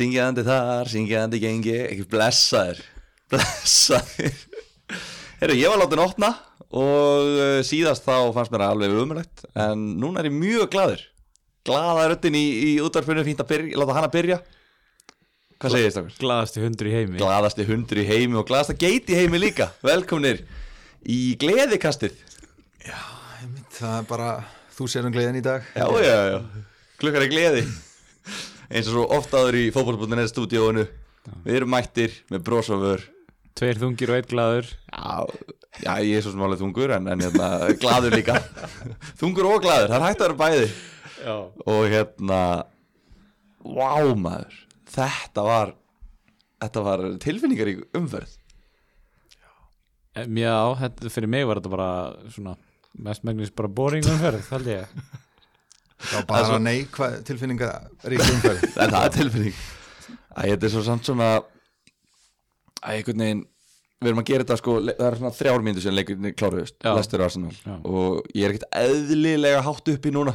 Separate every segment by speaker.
Speaker 1: syngjandi þar, syngjandi gengi, ekki blessaður, blessaður. Herru, ég var látið að opna og uh, síðast þá fannst mér það alveg umrætt, en núna er ég mjög gladur. Glaða röttin í, í útvarpunum, fínt að byrja, láta hana byrja. Hvað segir þið stakar?
Speaker 2: Glaðasti hundur í heimi
Speaker 1: Glaðasti hundur í heimi og glaðasta geit í heimi líka. Velkomnir í gleðikastið.
Speaker 3: Einmitt, Það er bara, þú sér um gleðin í dag
Speaker 1: Já, já, já, klukkar er gleði eins og svo oft áður í fótbollbúndinni stúdíóinu. Við erum mættir með brósofur
Speaker 2: Tveir þungir og einn glaður.
Speaker 1: Já, já, ég er svo sem alveg þungur en, en hérna, glaður líka. Þungur og glaður, það er hægt að vera bæði.
Speaker 2: Já.
Speaker 1: Og hérna vá maður þetta var þetta var tilfinningar í umferð.
Speaker 2: Já, þetta, fyrir mig var þetta bara svona mest megnis bara boring umferð, held ég
Speaker 3: Já, bara nei, hvað tilfinninga rík umferð.
Speaker 1: En það er tilfinning. Þetta er svo samt svona Æ, einhvern veginn Við erum að gera þetta sko, það er svona þrjár mínútur sem leikurinn kláruðust,
Speaker 2: Já.
Speaker 1: Lester Arsenal.
Speaker 2: Já.
Speaker 1: og ég er ekkert eðlilega hátt uppi núna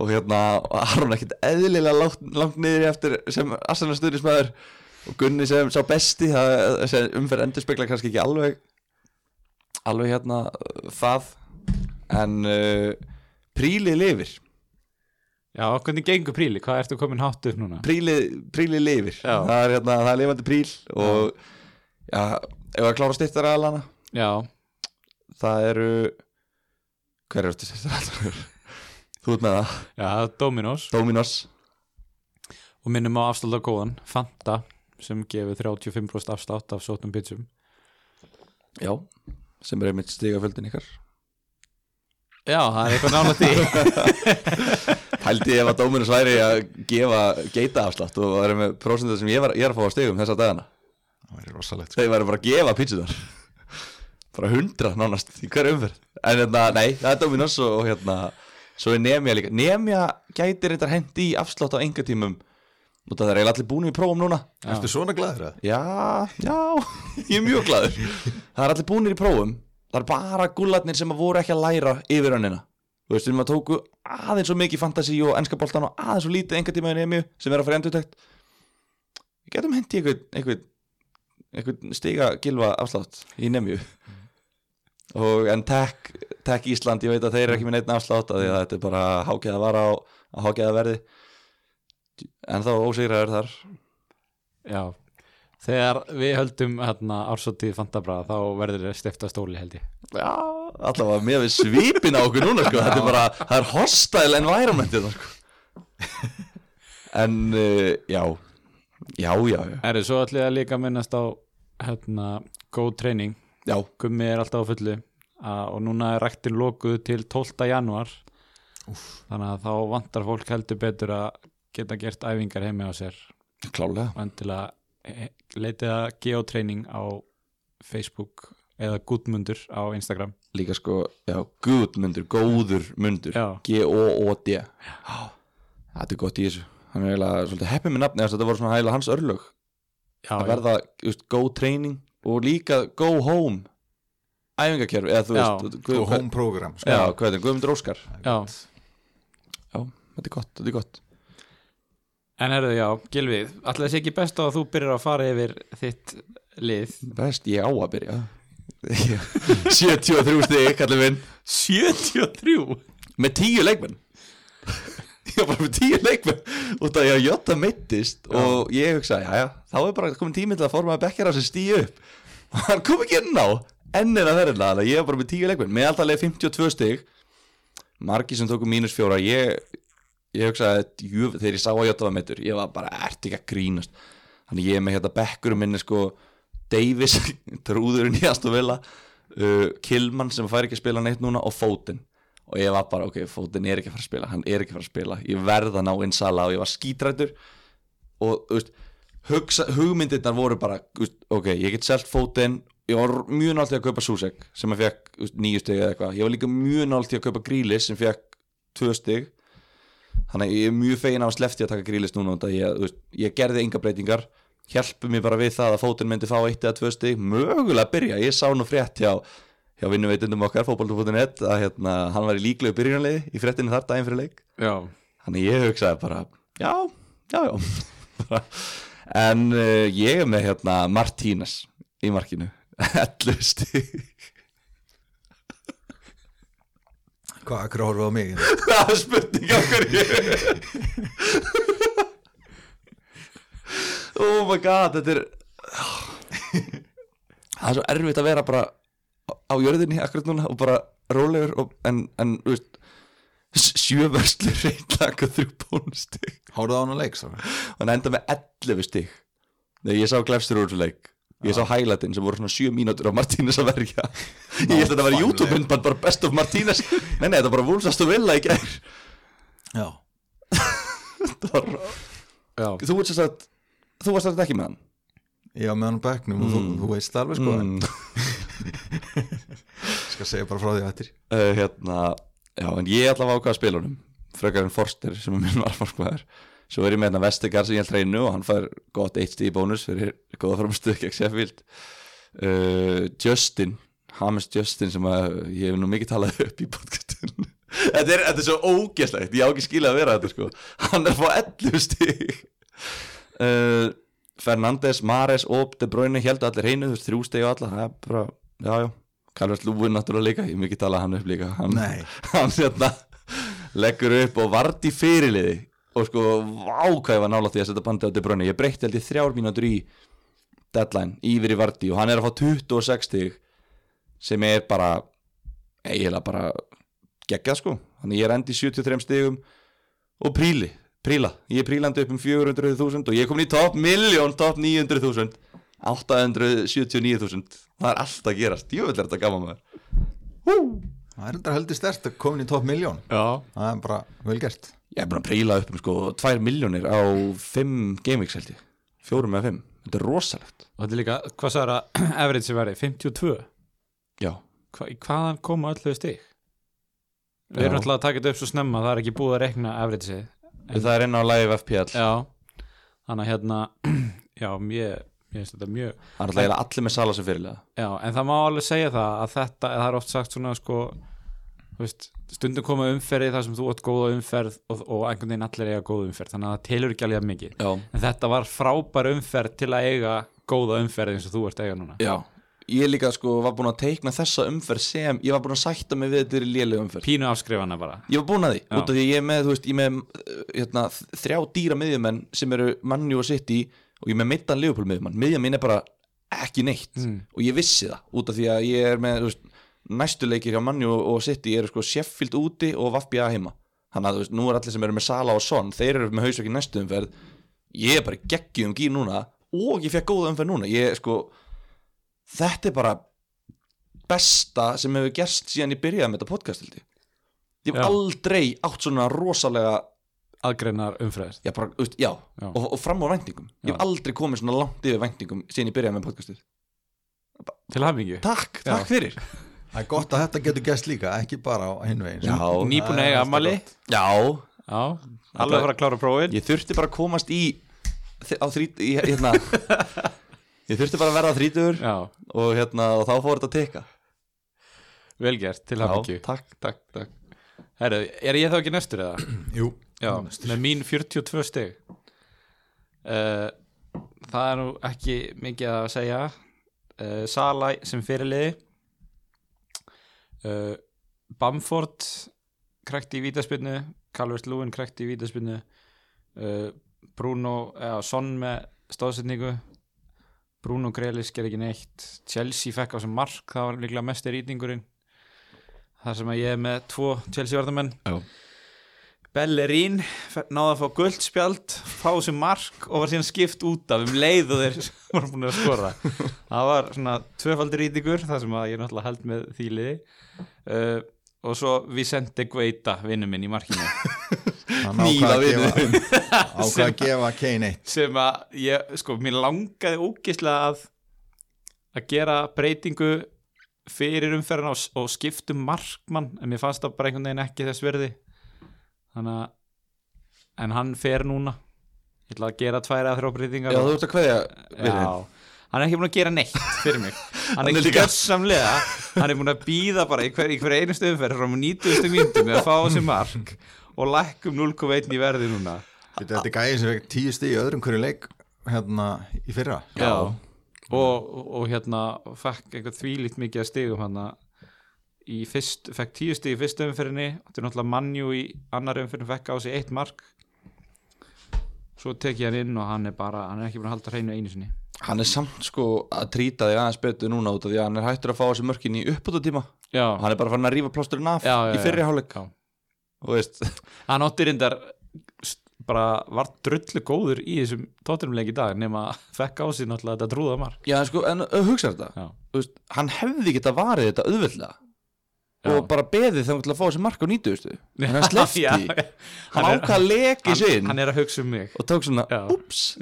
Speaker 1: og hérna, Aron er ekkert eðlilega langt, langt niður í eftir sem Arsenal stuðnismæður og Gunni sem sá besti, það sem umferð endur spekla kannski ekki alveg alveg hérna það. En uh, prílið lifir
Speaker 2: Já, hvernig gengur príli? Hvað ertu komin hátt upp núna?
Speaker 1: prílið, prílið lifir. Það er, hérna, það er lifandi príl og já, ef að klára styrtar aðlana
Speaker 2: Já,
Speaker 1: það eru hver eru styrtar aðlana þú ert með það,
Speaker 2: já, Dominos.
Speaker 1: Dominos.
Speaker 2: Og minnum á góðan Fanta sem gefur 35% afslátt af sótum pizzum.
Speaker 1: Já, sem er einmitt stigaföldin ykkar.
Speaker 2: Já, það er eitthvað nálægt í
Speaker 1: hældi ef að Dominos væri að gefa geita afslátt og er með prósendur sem ég, var, ég er að fá á stigum þessa dagana.
Speaker 3: Það væri rosalegt
Speaker 1: þeir væri bara að gefa pítsunar bara hundra nánast í hverju umferð. En hérna, nei, það er Dominos og, og hérna, svo er Nemja líka. Nemja gæti reyndar hendi í afslátt á enga tímum. Og það er eiginlega allir búin í prófum núna.
Speaker 3: Ertu svona glaður það?
Speaker 1: já, já, ég er mjög glaður. Það er allir búinir í prófum. Það er bara gullarnir sem að voru ekki að læra yfir önnina þú veist, við tóku aðeins svo mikið fantasi og ennska boltan og aðeins svo lítið enga tíma í Nemju sem er að fara endurtækt við getum hendi einhvern, einhvern, stiga gilva afslátt í Nemju og en Tech, Tech Ísland, ég veit að þeir eru ekki með neitt afslátt af því að þetta er bara hágeða vara á, á hágeða verði. En þá ósigraður þar.
Speaker 2: Já, þegar við höldum hérna, ársótið Fantabra þá verður það stifta stóli held ég.
Speaker 1: Já, allavega með við svipin á okkur núna sko. þetta er bara, það er hostile environment þetta sko. En uh, já. Já, já, já,
Speaker 2: Er þið svo allir að líka minnast á hérna, góð treyning
Speaker 1: já,
Speaker 2: Gummi er alltaf á fullu. Að, og núna er ræktin lokuð til 12. januar þannig að þá vantar fólk heldur betur að geta gert æfingar heimi á sér.
Speaker 1: Klálega
Speaker 2: og endilega eh, leitið að geotraining á Facebook eða gúdmundur á Instagram
Speaker 1: líka sko, já, good mundur. Góður mundur. G-O-O-D þetta er gott í þessu. Hann er eiginlega svolítið heppið með nafni þetta voru svona heila hans örlög.
Speaker 2: Já,
Speaker 1: að verða, just, go training og líka go home æfingakerfi, eða þú veist Guð-
Speaker 3: home program sko.
Speaker 1: já, hvað er þetta, Guðmundur Óskar.
Speaker 2: Já.
Speaker 1: já, þetta er gott, þetta er gott.
Speaker 2: En herðu, já, Gilvi, alltaf þessi ekki best á að þú byrjar að fara yfir þitt lið?
Speaker 1: Best, ég á að byrja 73 stig, kallið minn.
Speaker 2: 73
Speaker 1: Með 10 leikmenn. Ég var bara með 10 leikmenn. Út af ég að Jota meittist Og ég hugsaði, já já, þá er bara komin tími til að formaði bekkjar á sig stíu upp. Og hann kom ekki inn á Ennir að að ég var bara með 10 leikmenn. Með alltaf leið 52 stig. Margi sem tóku mínus fjóra Ég, ég hugsaði, jú, þegar ég sá að Jota var meittur Ég var bara, ert ekki að grínast? Þannig ég er með hérna bekkurum minni sko Davis, trúðurinn í Aston Villa uh, Kilman sem fær ekki að spila neitt núna og Foden. Og ég var bara, ok, Foden er ekki að fara að spila hann er ekki að fara að spila, ég verð að ná inn Sala og ég var skítrættur. Og veist, hugsa, hugmyndirnar voru bara, þú veist, ok, ég get selt Foden. Ég var mjög í að kaupa Susek sem að fekk þú veist, nýju stig eða eitthvað. Ég var líka mjög í að kaupa Grílis sem fekk tvö stig. Þannig ég er mjög fegin á að slefti að taka Grílis núna ég, ég gerði enga breytingar hjálpu mér bara við það að fótinn myndi fá eitt eða tvö stig, mögulega að byrja. Ég sá nú frétt hjá, hjá vinnuveitundum okkar fótboltu.net að hérna, hann var í líklegu byrjunarliði í fréttinu þar daginn fyrir leik.
Speaker 2: Já,
Speaker 1: þannig ég hugsaði bara, já, já, já. En uh, ég er með hérna Martínez í markinu. 11 stig.
Speaker 3: Hvað, akkur horfum við á mig?
Speaker 1: það er spurning af hverju oh my god þetta er það er svo erfitt að vera bara á- jörðinni akkurat núna og bara rólegur og, en, en veist sjöverslur reynlaka þrjú bónustig.
Speaker 3: Hóruð á hana leik, svo
Speaker 1: og hann enda með 11 stig. Nei, ég sá glefstur úr þessu leik. Ég sá highlightin sem voru svona 7 mínútur á Martínez að verja. Ég held að þetta var. YouTube-myndband bara best of Martínez. Nei, nei, þetta var bara Wolfsast og Villa í gær.
Speaker 3: Já.
Speaker 2: Já,
Speaker 1: þú varst þess að þú varst þetta ekki með hann?
Speaker 3: Var með hann á bekknum og þú,
Speaker 1: Mm.
Speaker 3: þú veist alveg sko.
Speaker 1: Mm.
Speaker 3: skal segja bara frá því að þetta
Speaker 1: uh, hérna, já, en ég allavega ákvað að spila honum. Frekar en Forster sem er minn varfarskvæðar svo er ég með hérna Vestergaard sem ég held reynu og hann fær gott í bónus fyrir góða framstöð gegn Sheffield. Uh, Justin Hames Justin sem að ég hef nú mikið talað upp í podcastun þetta, er, þetta er svo ógeslegt ég á ekki skilja að vera þetta sko. Hann er að fá 11 stíð uh, Fernandes, Mares og De Bruyne held allir hreinu, þú veist, þrjú stíð og alla það er bara, já, já. Calvert Lúin náttúrulega líka, ég mikið talað hann upp líka. Hann, hann hérna leggur upp og vart í fyrirliði og sko vákvæða nála því að setja bandi á De Bruyne. Ég breytti held ég þrjár mínútur í deadline yfir í Vardí og hann er að fá 26 stig sem er bara eiginlega bara geggjað sko. Þannig ég er endi í 73 stigum. Og príli, príla. Ég er prílandi upp um 400.000 og ég er komin í top miljón, top 900.000 879.000 það er allt að gerast, jú vil er þetta gaman maður.
Speaker 3: Það er þetta heldur stert að komin í top miljón
Speaker 2: já,
Speaker 3: Það er bara vel gert.
Speaker 1: Ég er búin að príla upp um sko 2 miljónir á 5 gameweeks held ég. 4 með 5, þetta er rosalegt.
Speaker 2: Og þetta er líka, hvað sagður að average sem verið, 52
Speaker 1: Já,
Speaker 2: Hva, í hvaðan koma öllu stig? Við erum alltaf að taka þetta upp svo snemma það er ekki búið að rekna average
Speaker 1: það er inn á live FPL
Speaker 2: já, þannig að hérna já, mér, mér finnst þetta mjög
Speaker 1: er alltaf eiginlega allir með sala sem fyrirlega
Speaker 2: já, en það má alveg segja það að þetta, það er oft sagt svona sko veist, stundum koma umferði þar sem þú átt góða umferð og, og einhvern veginn allir eiga góða umferð þannig að það telur ekki alveg mikið.
Speaker 1: Já,
Speaker 2: en þetta var frábær umferð til að eiga góða umferð eins og þú ert eiga núna.
Speaker 1: Já Ég líka sko var búin að teikna þessa umferð sem ég var búin að sætta mig við þetta er lélega umferð.
Speaker 2: Pínu afskrifana bara.
Speaker 1: Ég var búin að því,
Speaker 2: Já.
Speaker 1: út af því ég er með, þú veist, ég er með uh, hérna, þrjá dýra miðjumenn sem eru Manju og City og ég er með mittan Leopold miðjumann, miðjan mín er bara ekki neitt.
Speaker 2: Mm.
Speaker 1: og ég vissi það, út af því að ég er með, þú veist, næstu leikir hjá Manju og City eru sko Sheffield úti og Vafbja heima, þannig að þú veist, nú er allir sem eru með Sala og Son, þeir eru með hausverki næstu umferð, ég er bara geggjum um gír núna og ég fekk góða umferð núna, ég sko, þetta er bara besta sem hefur gerst síðan ég byrjaði með þetta podcast held ég. Ég hef
Speaker 2: Já.
Speaker 1: aldrei átt svona rosalega
Speaker 2: aðgreinar umfræðist
Speaker 1: já, bara, já,
Speaker 2: Já.
Speaker 1: Og, og fram á væntingum. Ég hef aldrei komið svona langt yfir væntingum síðan ég byrjaði með podcastið.
Speaker 2: Til hafingju
Speaker 1: takk,
Speaker 2: Já.
Speaker 1: takk fyrir.
Speaker 3: Það er gott að þetta getur gæst líka, ekki bara á hinn veginn.
Speaker 1: Já.
Speaker 2: nýbúin
Speaker 3: alltaf
Speaker 2: ammali
Speaker 1: já,
Speaker 2: já, alveg að fara að klára prófin
Speaker 1: ég þurfti bara að komast í á þrít í, hérna ég þurfti bara að verða þrítur og hérna, og þá fór þetta að teka
Speaker 2: vel gert, til hafingju
Speaker 1: já, takk, takk, takk.
Speaker 2: Herru, er ég þá ekki næstur eða?
Speaker 3: Jú,
Speaker 2: Já,
Speaker 3: Næstur.
Speaker 2: með mín 42 stig. Uh, Það er nú ekki mikið að segja. Uh, Sala sem fyrirliði uh, Bamford krækti í vítaspinnu Calvert Lúin krækti í vítaspinnu uh, Bruno eða Son með stóðsetningu Bruno Grelis ger ekki neitt. Chelsea fekk á sem mark það var líklega mesti rýtingurinn. Þar sem að ég er með tvo Chelsea varðamenn
Speaker 1: Já.
Speaker 2: Bellerín náði að fá guldspjald fá sem mark og var síðan skipt út af um leið og þeir voru búin að skora. Það var svona tvöfaldur rýtingur þar sem að ég náttúrulega held með því liði. Uh, og svo Vicente Guaita vinnu minn í markinu
Speaker 3: hann
Speaker 1: Nýla
Speaker 3: ákvað að gefa, Kane 1
Speaker 2: sem að ég, sko, mér langaði ógeðslega að að gera breytingu fyrir umferðina og, og skiptum markmann en mér fannst það bara einhvern veginn ekki þess verði þannig að en hann fer núna. Ég ætla að gera tværi að þrjá breytingar.
Speaker 1: Já, þú ert að kveðja
Speaker 2: Já, hann er ekki búin að gera neitt fyrir mig. Hann er gjörsamlega hann er búin að býða bara í hver, í hver einustu umferð frá 90. mínútu með að fá þessi mark og lækkum 0,1 í verði núna.
Speaker 3: Þetta er gæði sem fekk tíu stig í öðrum hverju leik hérna í fyrra.
Speaker 2: Já, og, og hérna fekk eitthvað þvílít mikið að stigum hann í fyrst, fekk tíu stig í fyrstu umferðinni þetta er náttúrulega mannjú í annar umferðin fekk á sig eitt mark. Svo tek ég hann inn og hann er bara hann er ekki búin að halda hreinu einu sinni.
Speaker 1: Hann er samt sko að trýta þig aðeins betur núna út af því að hann er hættur að fá þessi mörkin í uppbútutíma
Speaker 2: Já,
Speaker 1: Hann er bara farin að rífa plásturinn af
Speaker 2: Já, já,
Speaker 1: í fyrri
Speaker 2: já.
Speaker 1: hálfleik.
Speaker 2: Já.
Speaker 1: Og veist,
Speaker 2: hann átti reyndar bara var drullu góður í þessum tóttunumleik í dag nema fekk á sig náttúrulega þetta trúða mark.
Speaker 1: Já sko, en hugsa þetta. Veist, Hann hefði geta varið þetta auðveldlega.
Speaker 2: Já.
Speaker 1: Og bara beðið þegar til að fá þessi mark á nýtuðustu En hann slefti. Hann
Speaker 2: er-
Speaker 1: ákvað að leki sig
Speaker 2: hann, hann er að hugsa um mig.
Speaker 1: Og tók svona, ups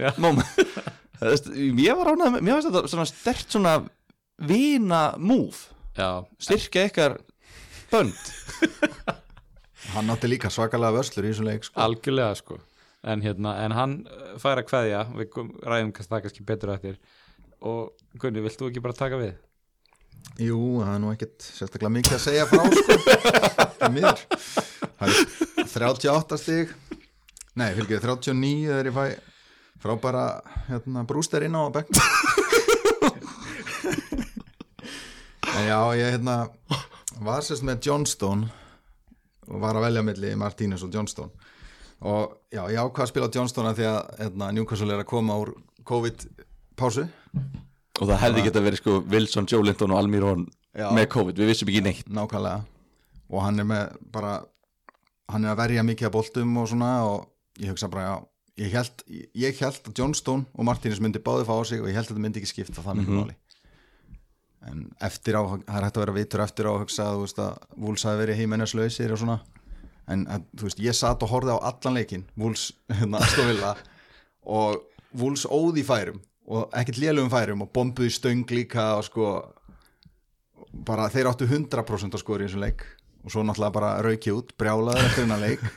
Speaker 1: Ég var með, mér finnst þetta svona stert svona Vina move
Speaker 2: Já,
Speaker 1: Styrkja ykkar bönd
Speaker 3: Hann átti líka svakalega vörslur í þessum leik sko.
Speaker 2: algjörlega sko en, hérna, en hann uh, fær að kveðja við ræðum það kannski betur eftir og Gunni, vilt þú ekki bara taka við?
Speaker 3: Jú, það er nú ekkert sérstaklega mikið að segja frá sko. Það er 38 stig Nei, fylgir 39 þegar ég fæ frábæra hérna, brúster inn á bekk En já, ég hérna var sérst með Johnstone var að velja milli Martínez og Johnstone. Og já, ég ákvað að spila Johnstone af því að hérna, Newcastle er að koma úr COVID-pásu.
Speaker 1: Og það hefði geta verið sko Wilson, Joe Linton og Almirón með COVID, við vissum ekki neitt.
Speaker 3: Nákvæmlega. Og hann er með bara hann er að verja mikið að boltum og svona og ég hugsa bara já ég held, ég held að Johnstone og Martínez myndi báði fá á sig og ég held að þetta myndi ekki skipta það miklu máli en eftir á, það er hægt að vera vitur eftir á hugsa þú veist að Wools hafi verið heimenneslausir og svona. En að, þú veist, ég satt og horfði á allan leikin Wools, hérna, stofilla og Wools óði færum og ekkert lélugum færum og bombuði stöng líka og sko bara þeir áttu 100% að skora í þessum leik. Og svo náttúrulega bara rauki út brjálaður eftir hennar leik.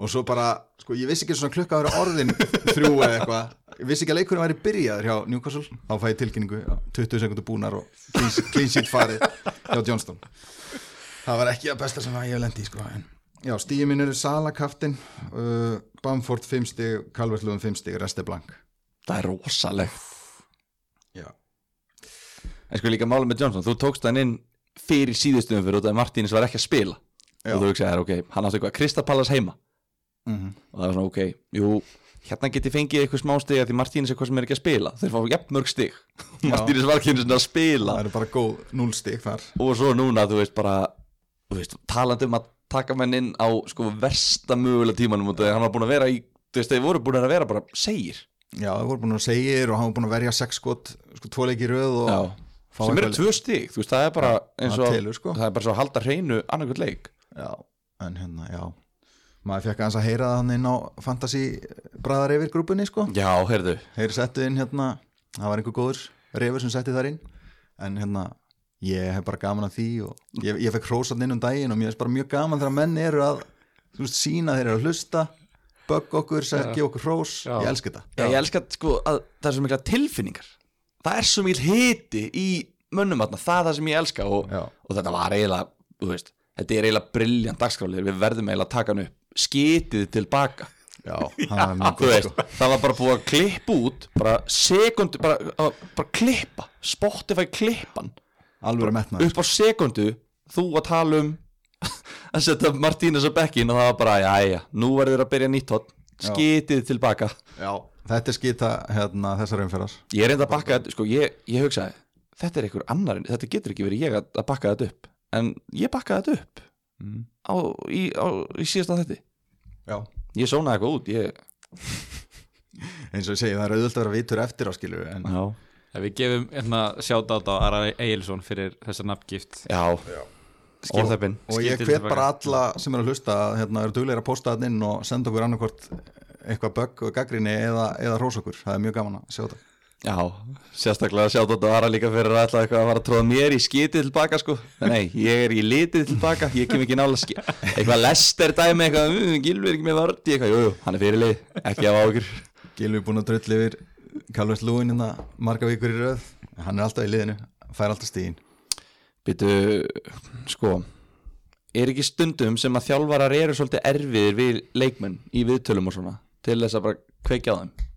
Speaker 3: Og svo bara, sko ég vissi ekki svona klukka að vera orðin þrjú eða eitthvað ég vissi ekki að leikurinn væri byrjaður hjá Newcastle. Þá fæ ég tilkynningu, já, 20 sekundur búnar og clean, sheet farið hjá Johnston. Það var ekki að besta sem ég hef lendi sko en já, stíði mín eru Sala kaftin uh, Bamford 5 stig, Calvert-Lewin 5 stig, Reste Blank.
Speaker 1: Það er rosalegt.
Speaker 3: Já,
Speaker 1: En sko líka málum með Johnson, þú tókst hann inn fyrir síðustum fyrir út af að Martínez var ekki að spila.
Speaker 3: Já.
Speaker 1: og þú hugsaði, ok, hann átti eitthvað Kristapalas heima.
Speaker 3: Mm
Speaker 1: og það var svona, ok, jú hérna geti fengið eitthvað smá stig að því Martínez er eitthvað sem er ekki að spila. Þeir fá jafn mörg stig. Martínez var ekki einu sinni að spila.
Speaker 3: Það eru bara góð 0 stig þar.
Speaker 1: Og svo núna, þú veist, bara þú veist, talandi um að taka menn inn á sko versta mögulega tímanum og hann var búin að vera í, þú veist, þeir voru búin að vera bara segir.
Speaker 3: Já, það voru búin að segja og hann var búin að verja sex skot, sko, tvo leiki í röð og
Speaker 1: Já. sem eru tvö stig, þú veist, það er bara eins
Speaker 3: það
Speaker 1: og,
Speaker 3: sko.
Speaker 1: það er bara svo að halda hreinu annarkvæmt leik.
Speaker 3: Já, en hérna, já maður fekk aðeins að heyra það hann inn á fantasy bræðar yfir grúpunni, sko.
Speaker 1: Já, heyrðu,
Speaker 3: Heyri settu inn hérna, það var einhver góður reyfur sem setti þar inn. En hérna, ég hef bara gaman að því og ég, ég fekk hrósað inn um daginn og mér er bara mjög gaman þegar menn eru að þú veist, sína þeir eru að hlusta bögg okkur, gefa okkur hrós.
Speaker 2: Já.
Speaker 3: ég elska þetta.
Speaker 1: Já, ég elska sko að það er svo mikla tilfinningar. Það er svo mikil hiti í mönnum þarna, það er það sem ég elska og, og þetta var eiginlega, þú veist þetta er eiginlega briljant dagskrálir við verðum eiginlega að taka hann upp. Skitið tilbaka.
Speaker 3: Já, góð,
Speaker 1: veist,
Speaker 3: sko.
Speaker 1: það var bara búið að klippa út bara sekundu, bara, bara klippa. Spotify klippan. Upp á sekundu þú að tala um að setja Martínez á bekkin og það var bara, jæja, nú verður að byrja nýtt hot skitið tilbaka.
Speaker 3: Já, þetta er skita hérna, þessar umferðar.
Speaker 1: Ég enda að bakka þetta, sko, ég, ég hugsaði Þetta er einhver annar, þetta getur ekki verið ég að bakka þetta upp En ég bakkaði þetta upp
Speaker 3: mm.
Speaker 1: á, í, á, í síðasta þetta
Speaker 3: Já,
Speaker 1: Ég sónaði eitthvað út ég,
Speaker 3: eins og ég segi, það er auðvitað að vera vitur eftir á skilur en
Speaker 1: Já,
Speaker 2: Ef við gefum hérna sjátt á Ara Egilson fyrir þessa nafngift.
Speaker 1: Já, skilþæpinn
Speaker 3: og ég hvet bara alla sem er að hlusta að hérna, eru duglegir að posta það inn og senda okkur annarkvort eitthvað bögg og gaggrinni eða, eða hrós okkur, það er mjög gaman að sjá þetta
Speaker 1: Já, sérstaklega að sjá þetta aðra líka fyrir að ætla eitthvað að fara að tróða mér í skitið tilbaka sko. Nei, ég er í litið tilbaka, ég kem ekki nála ski Eitthvað lester dæmi, eitthvað, uh, Gilvi er ekki með vördi Eitthvað, jú, jú, hann er fyrirlið, ekki af áhugur
Speaker 3: Gilvi er búin að drull yfir Calvert Lúin hérna marga vikur í röð. Hann er alltaf í liðinu, fær alltaf stíðin
Speaker 1: Býtu, sko Er ekki stundum sem að þjálfarar eru svolítið erfiðir við leikmenn í viðtölum og svona til þess að bara kveikja á þeim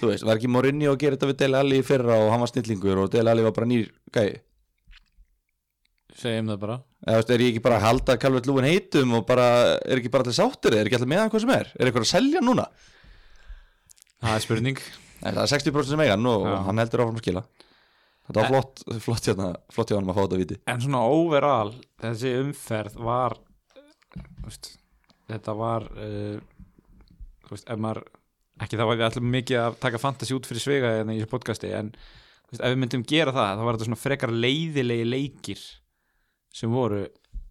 Speaker 1: þú veist, var ekki Morinni að gera þetta við Dele Alli fyrra og hann var snillingur og Dele Alli var bara nýr gæi?
Speaker 2: Segjum það bara.
Speaker 1: Eða er ég ekki bara að halda Calvert Lúin heitum og bara, er ekki bara allir sáttir er ekki allir með hann hvað sem er, er eitthvað að selja núna?
Speaker 2: Það er spurning.
Speaker 1: Nei, það er 60% sem eiga hann og
Speaker 2: Já.
Speaker 1: hann heldur áfram að skila. Þetta var
Speaker 2: En-
Speaker 1: flott, flott hérna flott hjá hann að fá þetta viti.
Speaker 2: En svona overall þessi umferð var veist, þetta var uh, veist, ef maður ekki það var við allum mikið að taka fantasy út fyrir svega hérna í þessu podcasti en veist, ef við myndum gera það þá var þetta svona frekar leiðilegi leikir sem voru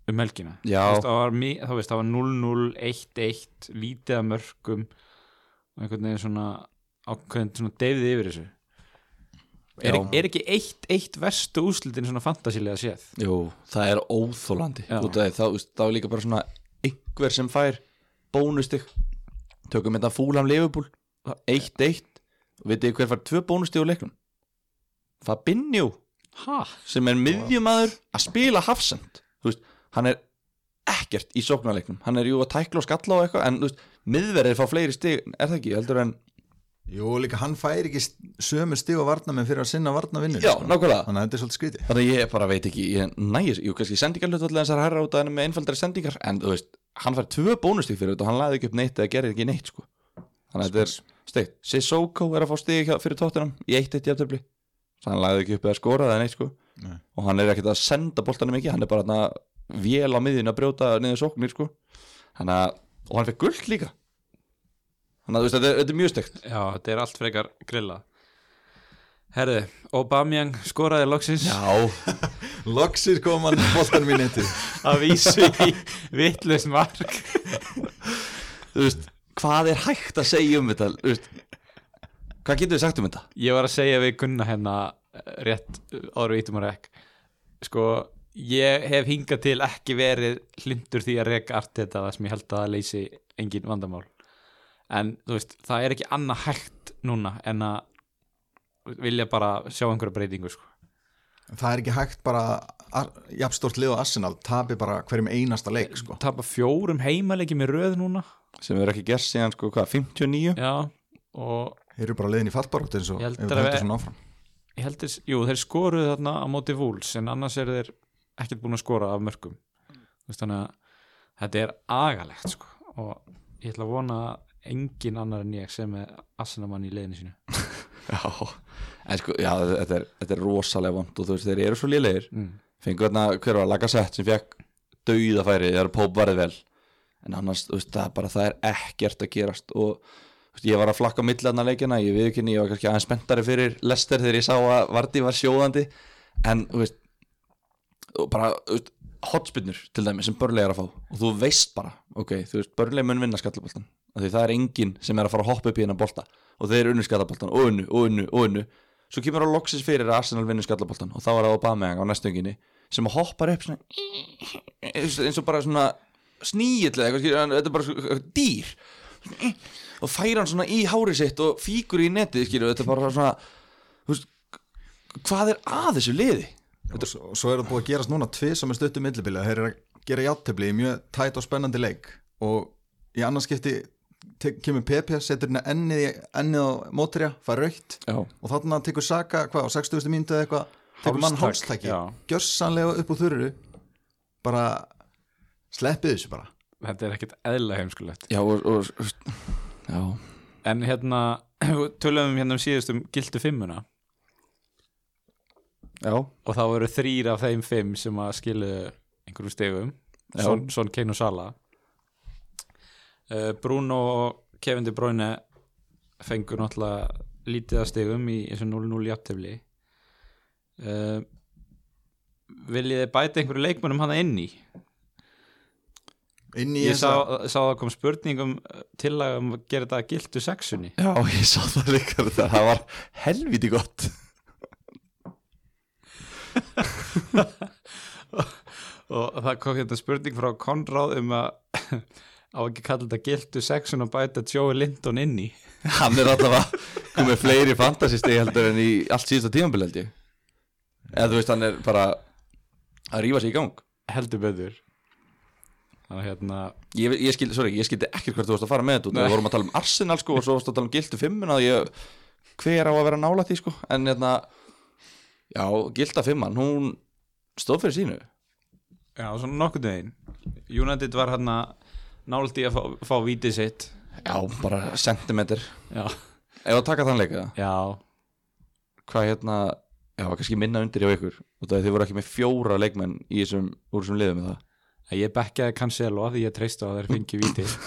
Speaker 2: um helgina. Veist, það var, mi- þá veist, það var 0-0, 1-1 lítið að mörgum og einhvern veginn svona ákveðin svona deyfið yfir þessu. Er, er ekki 1-1 verstu úslitin svona fantasílega séð?
Speaker 1: Jú, það er óþólandi þá, þá er líka bara svona einhver sem fær bónustig. Tökum þetta fúlam Liverpool 1-1 og veitir hver fær tvö bónustig úr leiknum? Fabinho
Speaker 2: Hæ?
Speaker 1: sem er miðjumæður að spila hafsend hann er ekkert í sóknarleiknum. Hann er jú að tækla og skalla og eitthvað en veist, miðverðið fá fleiri stig er það ekki, heldur en
Speaker 3: Jú, líka hann fær ekki sömu stig og varnamenn fyrir að sinna varnavinnur
Speaker 1: já, nákvæmlega.
Speaker 3: Þannig að þetta er svolítið skrítið.
Speaker 1: Þannig að ég bara veit ekki, ég nægis, jú kannski sendingarlutvallið þessar herra út af henni með einfaldari sendingar en þú veist, hann fær tvö bónustík fyrir þetta og hann laði ekki upp neitt eða gerir ekki neitt sko. Þannig að þetta er steikt. Sissoko er að fá stík fyrir tóttunum í eitt eitt jafntöfli Þannig að hann laði ekki upp eða skora eða neitt sko.
Speaker 3: Nei.
Speaker 1: og hann er ekkert að senda boltanum mikið hann er bara þarna vél á miðin að brjóta niður sóknir sko. Þannig að, og hann fekk guld líka. Þannig að veist, þetta er, þetta er mjög steikt.
Speaker 2: Já, þetta er allt frekar grilla Herðu, Aubameyang skoraði loksins.
Speaker 1: Já,
Speaker 3: Loksir kom hann boltan mín eitthi
Speaker 2: að vísu í vittlust mark.
Speaker 1: Þú veist, hvað er hægt að segja um þetta veist, hvað getur við sagt um þetta?
Speaker 2: Ég var að segja við Gunna hérna eh, rétt áður við ítum að rekk. Sko, ég hef hingað til ekki verið hlindur því að reka art þetta sem ég held að það leysi engin vandamál. En þú veist, það er ekki annað hægt núna en að vilja bara sjá einhverja breytingu sko.
Speaker 3: Það er ekki hægt bara jafnstórt lið og Arsenal tapi bara hverjum einasta leik sko.
Speaker 2: tapa fjórum heimaleiki með röð núna
Speaker 1: sem erum ekki gert síðan sko hvað, 59
Speaker 2: Já, og
Speaker 3: Þeir eru bara liðin í fallbarótt eins og ef
Speaker 2: held
Speaker 3: við
Speaker 2: að
Speaker 3: höldum
Speaker 2: við-
Speaker 3: svona áfram.
Speaker 2: ég held þess, jú, þeir skoruðu þarna á móti vúls en annars eru þeir ekkert búin að skora af mörgum veist, þannig að þetta er agalegt sko. og ég ætla að vona að engin annar en ég sem er assinamann í leiðinu sínu.
Speaker 1: Já, en sko, já, þetta er, þetta er rosalega vond og þú veist, þeir eru svo lélegir.
Speaker 2: Mm.
Speaker 1: fengu þarna, hver var Lagasett sem fekk dauðafæri, þegar Póp varði vel en annars, þú veist, það er bara það er ekkert að gerast. Og veist, ég var að flakka þarna leikina, ég viðkynni ég var kannski aðeins spenntari fyrir Lester þegar ég sá að Vardi var sjóðandi. En, þú veist bara, þú veist, hotspinnur til dæmi sem börnlega er að fá. Og þú veist bara, ok, þú veist, börnlega mun vinna skallaboltan því það er enginn sem er að fara að hoppa upp í hennar bolta. Og þeir unnu skallaboltan og unnu, og unnu, og unnu. Svo kemur á loksis fyrir að Arsenal vinnur skallaboltan og þá er það Aubameyang á næstunginni sem hoppar upp svona eins og bara svona sníill eða eitthvað, þetta er bara dýr. Og fær hann svona í hári sitt og fíkur í netið, skilur, þetta er bara svona veist, hvað er að þessu liði?
Speaker 3: og svo, svo er það búið að gerast núna tvið sem er stuttum millibili. Þeir eru að gera játtefli í mjög tætt og spennandi leik. Og í annars skipti tek- kemur PP, setur hérna ennið, ennið á mótrija, fær raukt
Speaker 1: Já,
Speaker 3: og þarna tekur Saka, hvað, á 60. mínútu eða eitthvað tekur mann hálstæki gjörsanlega upp úr þurru. Bara sleppið þessu bara.
Speaker 2: Þetta er ekkert eðla heimskulegt.
Speaker 1: Já, og, og, já.
Speaker 2: en hérna, tölum við hérna um síðustum gildu fimmuna.
Speaker 1: Já.
Speaker 2: og þá eru þrýr af þeim fimm sem að skilu einhverju stegum
Speaker 1: Já.
Speaker 2: Son, Son Kane og Sala uh, Bruno og Kevin De Bruyne fengur náttúrulega lítið að stegum í þessu 0-0 jafntefli. Uh, viljið þið bæta einhverju leikmönnum hana inn í ég sá, sá að kom spurningum til að um að gera þetta gildu sexunni.
Speaker 1: Já, ég sá það líka þetta, það var helviti gott.
Speaker 2: Og það kom hérna spurning frá Konráð um að á ekki kalla þetta gildu sexun og bæta Joey Linton inn í.
Speaker 1: Hann er alltaf komið fleiri fantasistegi heldur en í allt síðasta tímambil held ég. Eða þú veist, hann er bara að rífa sig í gang.
Speaker 2: Heldur betur að hérna
Speaker 1: Ég, ég skildi, sorry, ég skildi ekkert hvert þú varst að fara með þetta.
Speaker 2: Nei.
Speaker 1: Við vorum að tala um Arsenal sko og svo varst að tala um gildu fimmuna og ég, hver á að vera nála því sko? En hérna, já, gilda fimman hún stóð fyrir sínu.
Speaker 2: Já, svona nokkuð veginn. United var hérna nált í að fá, fá vítið sitt.
Speaker 1: Já, bara sentimeter.
Speaker 2: Já,
Speaker 1: Ef að taka þann leika,
Speaker 2: já,
Speaker 1: hvað hérna já, kannski minna undir hjá ykkur út af því þið voru ekki með fjóra leikmenn í þessum, úr þessum liðum með það
Speaker 2: að ég bekkaði Cancelo að því ég treysti á að þeir fengi vítið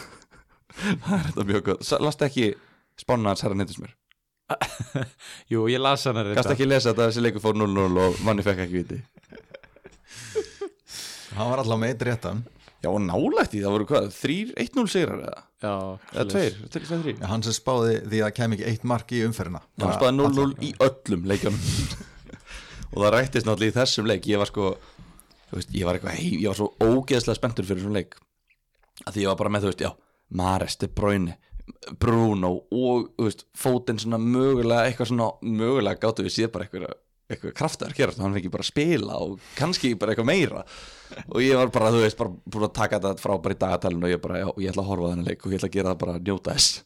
Speaker 1: Það er þetta mjög gott, last ekki spána hans herra nýttismur
Speaker 2: jú, ég las hann að
Speaker 1: Gast ekki lesa þetta að þessi leikur fór 0-0 og manni fekk ekki viti
Speaker 3: hann var alltaf með eitt réttan.
Speaker 1: Já, og nálægt í, það voru hvað, 3-1-0 sigrar eða?
Speaker 2: já,
Speaker 1: Eða 2, 2-3
Speaker 3: hann sem spáði því að kem ekki eitt mark í umferðina.
Speaker 1: Já, hann spáði 0-0 í öllum leikjunum. Og það rættist náttúrulega í þessum leik. Ég var sko, veist, ég var eitthvað heim, ég var svo ógeðslega spenntur fyrir þessum leik. Að því ég var bara með, þú veist, já Mares, De Bruyne, Bruno og, veist, Foden svona mögulega, eitthvað svona, mögulega gáttu við séð bara eitthvað, eitthvað kraftar gerast og hann fengi bara að spila og kannski bara eitthvað meira. Og ég var bara, þú veist, bara búin að taka þetta frá bara í dagatalinu og ég bara, já, ég ætla að horfa þennan leik og ég ætla að gera það bara að njóta þess.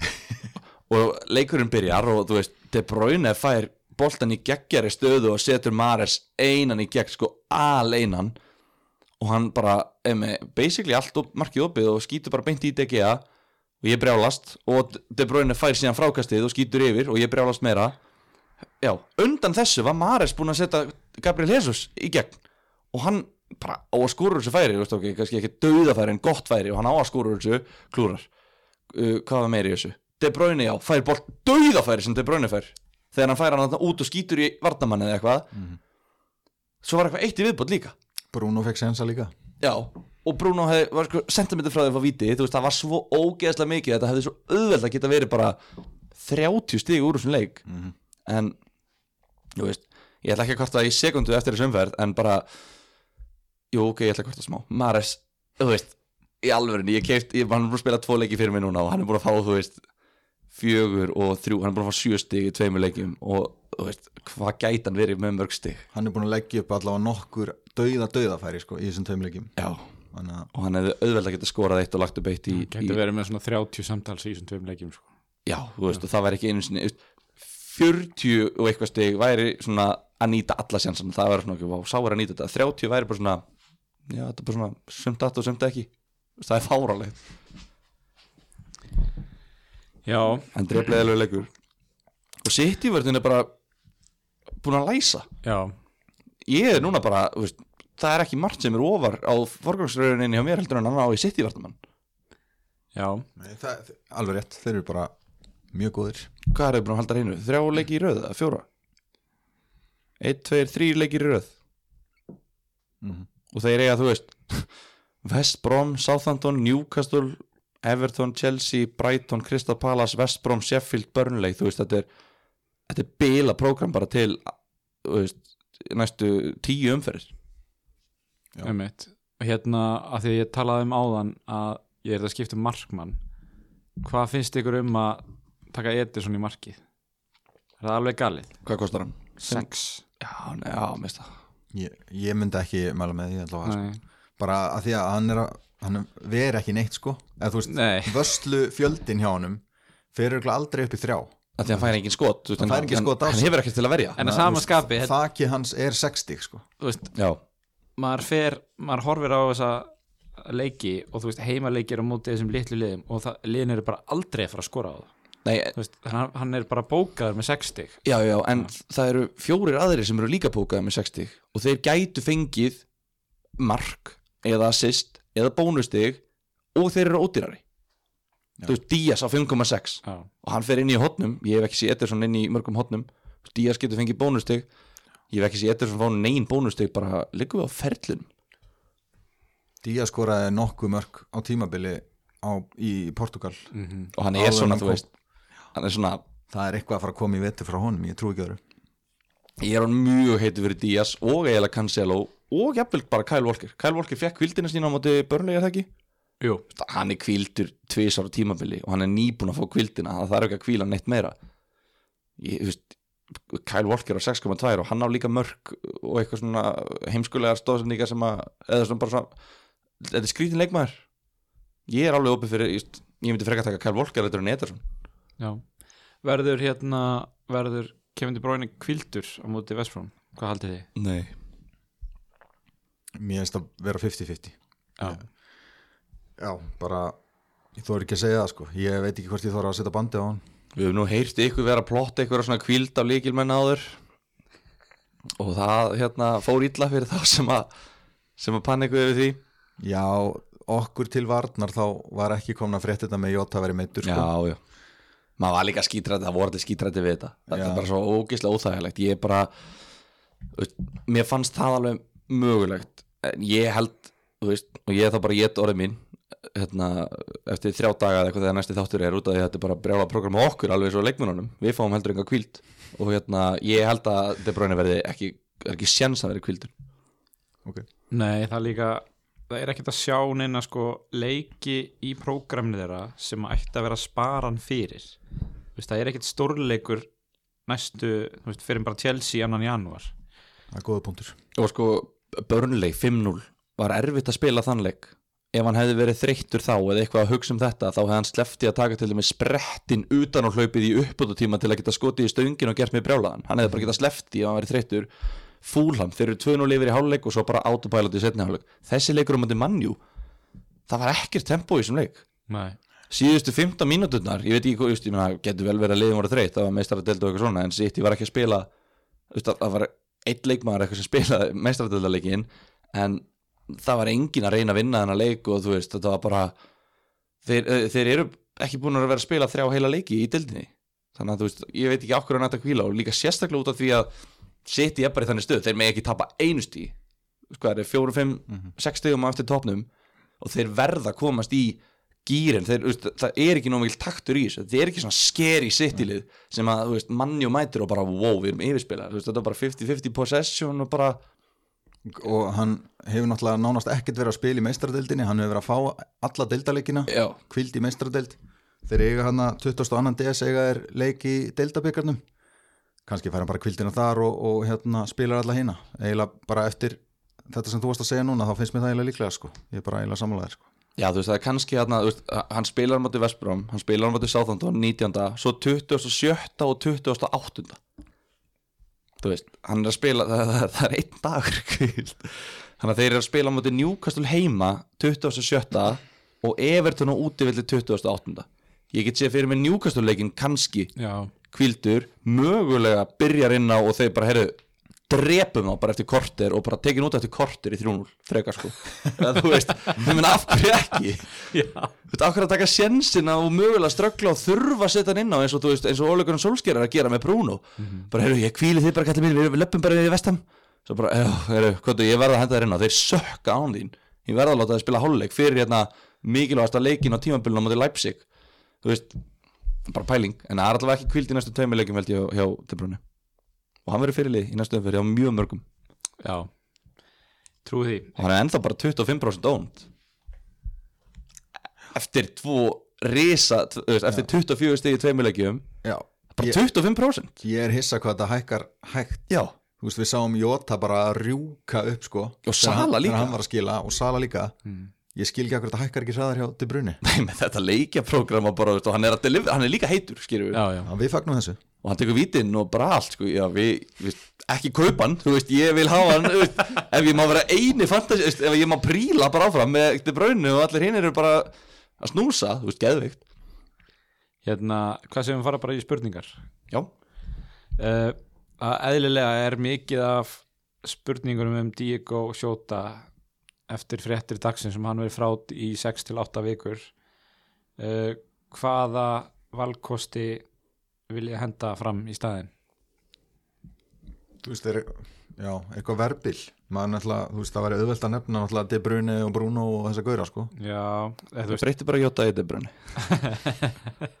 Speaker 1: Og leikurinn byrjar og þú veist, De Bruyne fær boltan í geggjari stöðu og setur Mares einan í gegn, sko aleinan. Og hann bara með basically allt upp, markið opið og skýtur bara beint í DGA og ég brjálast. Og De Bruyne fær síðan frákastið og skýtur yfir og ég brjálast meira. Já, undan þessu var Mares búin að setja Gabriel Jesus í gegn. Og hann bara á að skúra þessu færi veist ok, kannski ekki dauðafæri en gott færi. Og hann á að skúra þessu klúrar. Uh, hvað var meiri þessu? De Bruyne já, fær bolt dauðafæri sem De Bruyne fær þegar hann fær hann út og skýtur í vardamann eða eitthvað. Svo var eitthvað eitt í viðbót líka.
Speaker 3: Bruno fekk sensa líka.
Speaker 1: Já, og Bruno hef, var sko sentimentur frá því að fá víti þú veist, það var svo ógeðslega mikið þetta hefði svo auðveld að geta verið bara 30 stig úr þessum leik. En, þú veist ég ætla ekki að kvarta í sekundu eftir þessu umferð en bara, jú, ok, ég ætla að kvarta smá. Mares, þú veist í alvörinu, ég keift, ég, er búin að spila tvo leiki fyrir mig núna og hann er búin að fá, þú veist fjögur og þrjú, hann er búin að fá sjö stig í tveimur leikjum og, þú veist, hvað gæti hann verið með mörg stig?
Speaker 3: Hann er búin að leggja upp allavega nokkur dauða dauðafæri sko, í þessum tveimleikjum
Speaker 1: já,
Speaker 3: þannig að
Speaker 1: og hann hefði auðveld að geta skorað eitt og lagt upp eitt í, í
Speaker 2: Gæti verið með svona 30 samtals í þessum tveim leikjum sko.
Speaker 1: já, þú veist, og það væri ekki einu sinni þú veist, 40 og eitthvað stig væri svona að nýta alla sjansan það væri svona ekki, vá, sá er að nýta þetta. 30 væri bara svona, já, þetta er bara svona sumt att og sumt ekki, Þú veist, það er fáralegt
Speaker 2: Já,
Speaker 1: en dreflega alveg leikur. Og City-vörðin er bara búin að læsa.
Speaker 2: Já,
Speaker 1: ég er núna bara, þú veist, það er ekki margt sem er ofar á forgangsröðuninni hjá mér heldur en hann á í
Speaker 2: já.
Speaker 3: Nei, það, alveg rétt, þeir eru bara mjög góðir.
Speaker 1: Hvað er það búin að halda hreinu? Þrjá leiki í röð, eða fjóra? Eitt, tveir, þrýr leikir í röð.
Speaker 3: Mhm.
Speaker 1: og þeir eiga, þú veist West Brom, Southampton, Newcastle Everton, Chelsea, Brighton Crystal Palace, West Brom, Sheffield, Burnley þú veist, þetta er þetta er bila prógram bara til þú veist, næstu tíu umferðir
Speaker 3: Já.
Speaker 2: Einmitt. Og hérna, að því að ég talaði um áðan að ég er að skipta um markmann hvað finnst ykkur um að taka Ederson í markið? Er það alveg galið?
Speaker 1: hvað kostar hann?
Speaker 2: 6
Speaker 1: Já, já, mista
Speaker 3: ég, ég myndi ekki mæla með því bara að því að hann er að hann veri ekki neitt sko. Eða þú veist,
Speaker 2: Nei.
Speaker 3: vörslu fjöldin hjá honum fyrir örugglega aldrei upp í þrjá.
Speaker 1: Að því að hann fær engin skot þú veist,
Speaker 3: Hann fær engin skot á
Speaker 1: hann
Speaker 3: sig.
Speaker 1: hefur ekkert til að verja.
Speaker 2: En að sama skapi, þetta-
Speaker 3: þakið hans er 60 sko.
Speaker 2: Þú veist,
Speaker 1: já,
Speaker 2: maður fer maður horfir á þessa leiki og þú veist, heimaleikir á móti þessum litlu liðum og það, liðin eru bara aldrei að fara að skora á það
Speaker 1: nei,
Speaker 2: Þú veist, hann, hann er bara bókaður með 60
Speaker 1: Já, já, en það eru fjórir aðrir sem eru líka pókaði með 60 og þeir gætu fengið mark eða assist eða bónustig og þeir eru ódýrari.
Speaker 3: Já.
Speaker 1: Þú veist, Díaz á 5,6
Speaker 2: Já,
Speaker 1: og hann fer inn í hotnum, ég hef ekki séð Ederson inn í mörgum hotnum, Díaz getur fengið bónustig. Ég hef ekki séð Ederson fá negin bónustig bara liggum við á ferlunum
Speaker 3: Díaz skoraði nokkuð mörg á tímabili á, í Portugal.
Speaker 2: Mm
Speaker 1: og hann er svona, veist hann er svona,
Speaker 3: það er eitthvað að fara að koma í vetur frá honum ég trú ekki öðru.
Speaker 1: Ég er hann mjög heitur fyrir Díaz og eiginlega Cancelo og jafnvel bara Kyle Walker. Kyle Walker fekk kvildina sína á móti börnlega það ekki?
Speaker 2: Jú,
Speaker 1: hann er kvildur tvisar á tímabili og hann er nýbúin að fá kvildina það þarf ekki að kvíla neitt meira. Ég, veist Kyle Walker á 6,2 og hann á líka mörg og eitthvað svona heimskulegar stóðsendingar sem að eða svona bara svona þetta er skrítin leikmaður. Ég er alveg opið fyrir just, ég myndi frekar taka Kyle Walker þetta er
Speaker 2: Já. verður hérna verður Kevin De Bruyne kvildur á móti Vestbrón, hvað haldið þið?
Speaker 1: nei
Speaker 3: Mér finnst að vera 50-50
Speaker 2: Já,
Speaker 3: Já, bara Ég þóri ekki að segja það sko. Ég veit ekki hvort ég þóra að setja bandi á hann.
Speaker 1: Við höfum nú heyrt ykkur vera að plotta ykkur svona kvíld á líkilmenn áður. Og það hérna fór illa fyrir þá sem að sem að panna ykkur yfir því.
Speaker 3: Já, okkur til varnar þá var ekki frétta þetta með Jota verið meittur sko.
Speaker 1: Já, já. Maður var líka skítrætti, það voru allir skítrætti við þetta. Þetta
Speaker 3: Já.
Speaker 1: er bara svo ógislega óþægilegt. Ég er bara mér fannst það alveg mögulegt. En ég held, þú veist og ég er þá bara ég orðið mín hérna, eftir þrjá daga eða eitthvað þegar næsti þáttur er út af því að þetta er bara brjála program á okkur alveg svo leikmununum, við fáum heldur enga kvíld og hérna, ég held að De Bruyne verði ekki, er ekki sjens að verði kvíldur
Speaker 3: okay.
Speaker 2: nei það líka það er ekkert að sjá neina sko leiki í prógramni þeirra sem ætti að vera sparan fyrir. Þú veist, það er ekkert stórleikur næstu, þú veist, fyrir bara Chelsea annan janúar.
Speaker 3: Það er góða punktur.
Speaker 1: Og sko Burnley 5-0 var erfitt að spila þann leik. Ef hann hefði verið þreyttur þá eða eitthvað að hugsa um þetta þá hefði hann sleppti að taka til dæmis sprettin utan á hlaupið í uppbútutíma til að geta skotið í stöngin og gert með brjálaðan. Hann hefði bara getað sleppti ef hann verið þreyttur. Fúlham, þeir eru 2-0 yfir í hálfleik og svo bara autopilot í setni hálfleik. Þessi leikur um þetta mannjú það var ekkert tempo í þessum leik.
Speaker 2: Nei,
Speaker 1: síðustu 15 mínúturnar, ég veit ekki hvað, ég meina, getur vel verið að liðum voru þreytt, það var meistaradeldu og eitthvað svona, en City var ekki að spila það var eitt leikmaður eitthvað sem spilaði meistaradeldaleikin, en það var engin að reyna að vinna þennan leik og þú veist, þetta var bara þeir, eh, þeir eru ekki búin að vera að spila þrjá heila leiki í deildinni. Þannig að þú veist, ég veit ekki af hverju hann ætti að kvíla og líka sérstaklega út af því að City er bara í þannig stöð, þeir með ekki tapa einu stí sko, það er fjóru, fimm, sex stíðum á eftir topnum og þeir verða að komast í gýrin, það er ekki mikil taktur í þessu, þeir er ekki svona skeri sittilið sem að, veist, manni og mætur og bara, wow, við erum yfirspilað, þetta er bara 50-50 possession og bara
Speaker 3: Og hann hefur náttúrulega nánast ekkert verið að spila í meistradeildinni Hann hefur verið að fá alla deildaleikina
Speaker 1: já,
Speaker 3: Kvild í meistradeild Þeir eiga hann að 22. DS eiga er leik í deildabyggarnum Kannski fær hann bara kvildina þar og, og hérna spilar alla hina. Eiginlega bara eftir þetta sem þú varst að segja núna Þá finnst mér það eiginlega líklega sko. Ég er bara eiginlega samanlegaður sko
Speaker 1: já, þú veist, það er kannski þú veist, hann spilar á móti Vestbrom, hann spilar móti Southampton 19. svo 27. og 28. þú veist, hann er að spila það, það, það er einn kvíld. þannig að þeir eru að spila móti Newcastle heima 27. og Everton á útivilli 28. ég get séð fyrir mig Newcastle leikin kannski
Speaker 2: já,
Speaker 1: kvildur, mögulega byrjar inn á og þeir bara, heyrðu drepum þá bara eftir korter og bara tekin út eftir korter í 3-0, frekar sko. Eða, þú veist, þú meina af hverju ekki? Þú veist, af hverju að taka sjensina og mögulega ströggla og þurfa að setja hann inn á eins og þú veist, eins og Ole Gunnar Solskjær er að gera með Bruno? Bara, heyrðu, ég kvíli þið bara kallið mín við löpum bara við vestam svo bara, heyrðu, hvað ég verða að henda þér inn á þeir sökka án þín, ég verða að láta þið spila hálfleik fyrir hérna mikilvægasta leikin á tímabilinu á móti Leipzig. Þú veist, bara pæling. En það er allavega ekki kvíld í næstu tveimur leikum held ég hjá De Bruyne og hann verður fyrirlið í næstu umfyrir á mjög mörgum.
Speaker 2: Já. Trúi því.
Speaker 1: Og hann er ennþá bara 25% ónd eftir tvo risa, eftir 24 stigi í tveimur leikjum.
Speaker 3: Já,
Speaker 1: bara
Speaker 3: ég,
Speaker 1: 25%
Speaker 3: ég er hissa hvað þetta hækkar hægt.
Speaker 1: Já,
Speaker 3: Þú veist, við sáum Jota bara að rjúka upp sko.
Speaker 1: Og Sala
Speaker 3: hann-
Speaker 1: líka.
Speaker 3: Hann var að skila og Sala líka. Ég skil ekki akkur þetta hækkar ekki hraðar hjá De Bruyne.
Speaker 1: Nei, með þetta leikjaprógram og bara, þú veist, og hann er, að deliver, hann er líka heitur
Speaker 2: já, já,
Speaker 3: Já, við fagnum þessu
Speaker 1: og hann tekur vítinn og bara allt sko, já, við, við, ekki kaupa hann þú veist, ég vil hafa hann veist, ef ég má vera eini fantasi, veist, ef ég má príla bara áfram með De Bruyne og allir hinn eru bara að snúsa, þú veist, geðveikt.
Speaker 2: Hérna, hvað sem við fara bara í spurningar?
Speaker 1: Já,
Speaker 2: uh, að eðlilega er mikið af spurningunum um Diego Sjóta eftir fréttir dagsinn sem hann verið frát í 6 til 8 vikur. Uh, hvaða valkosti vil ég henda fram í staðin
Speaker 3: Þú veist, er, já, eitthvað verbil. Maður náttúrulega, þú veist, það væri auðvelt að nefna náttúrulega De Bruyne og Bruno og þessa gauðra sko.
Speaker 2: Já, eða, þú
Speaker 1: breytir bara Jota í De Bruyne.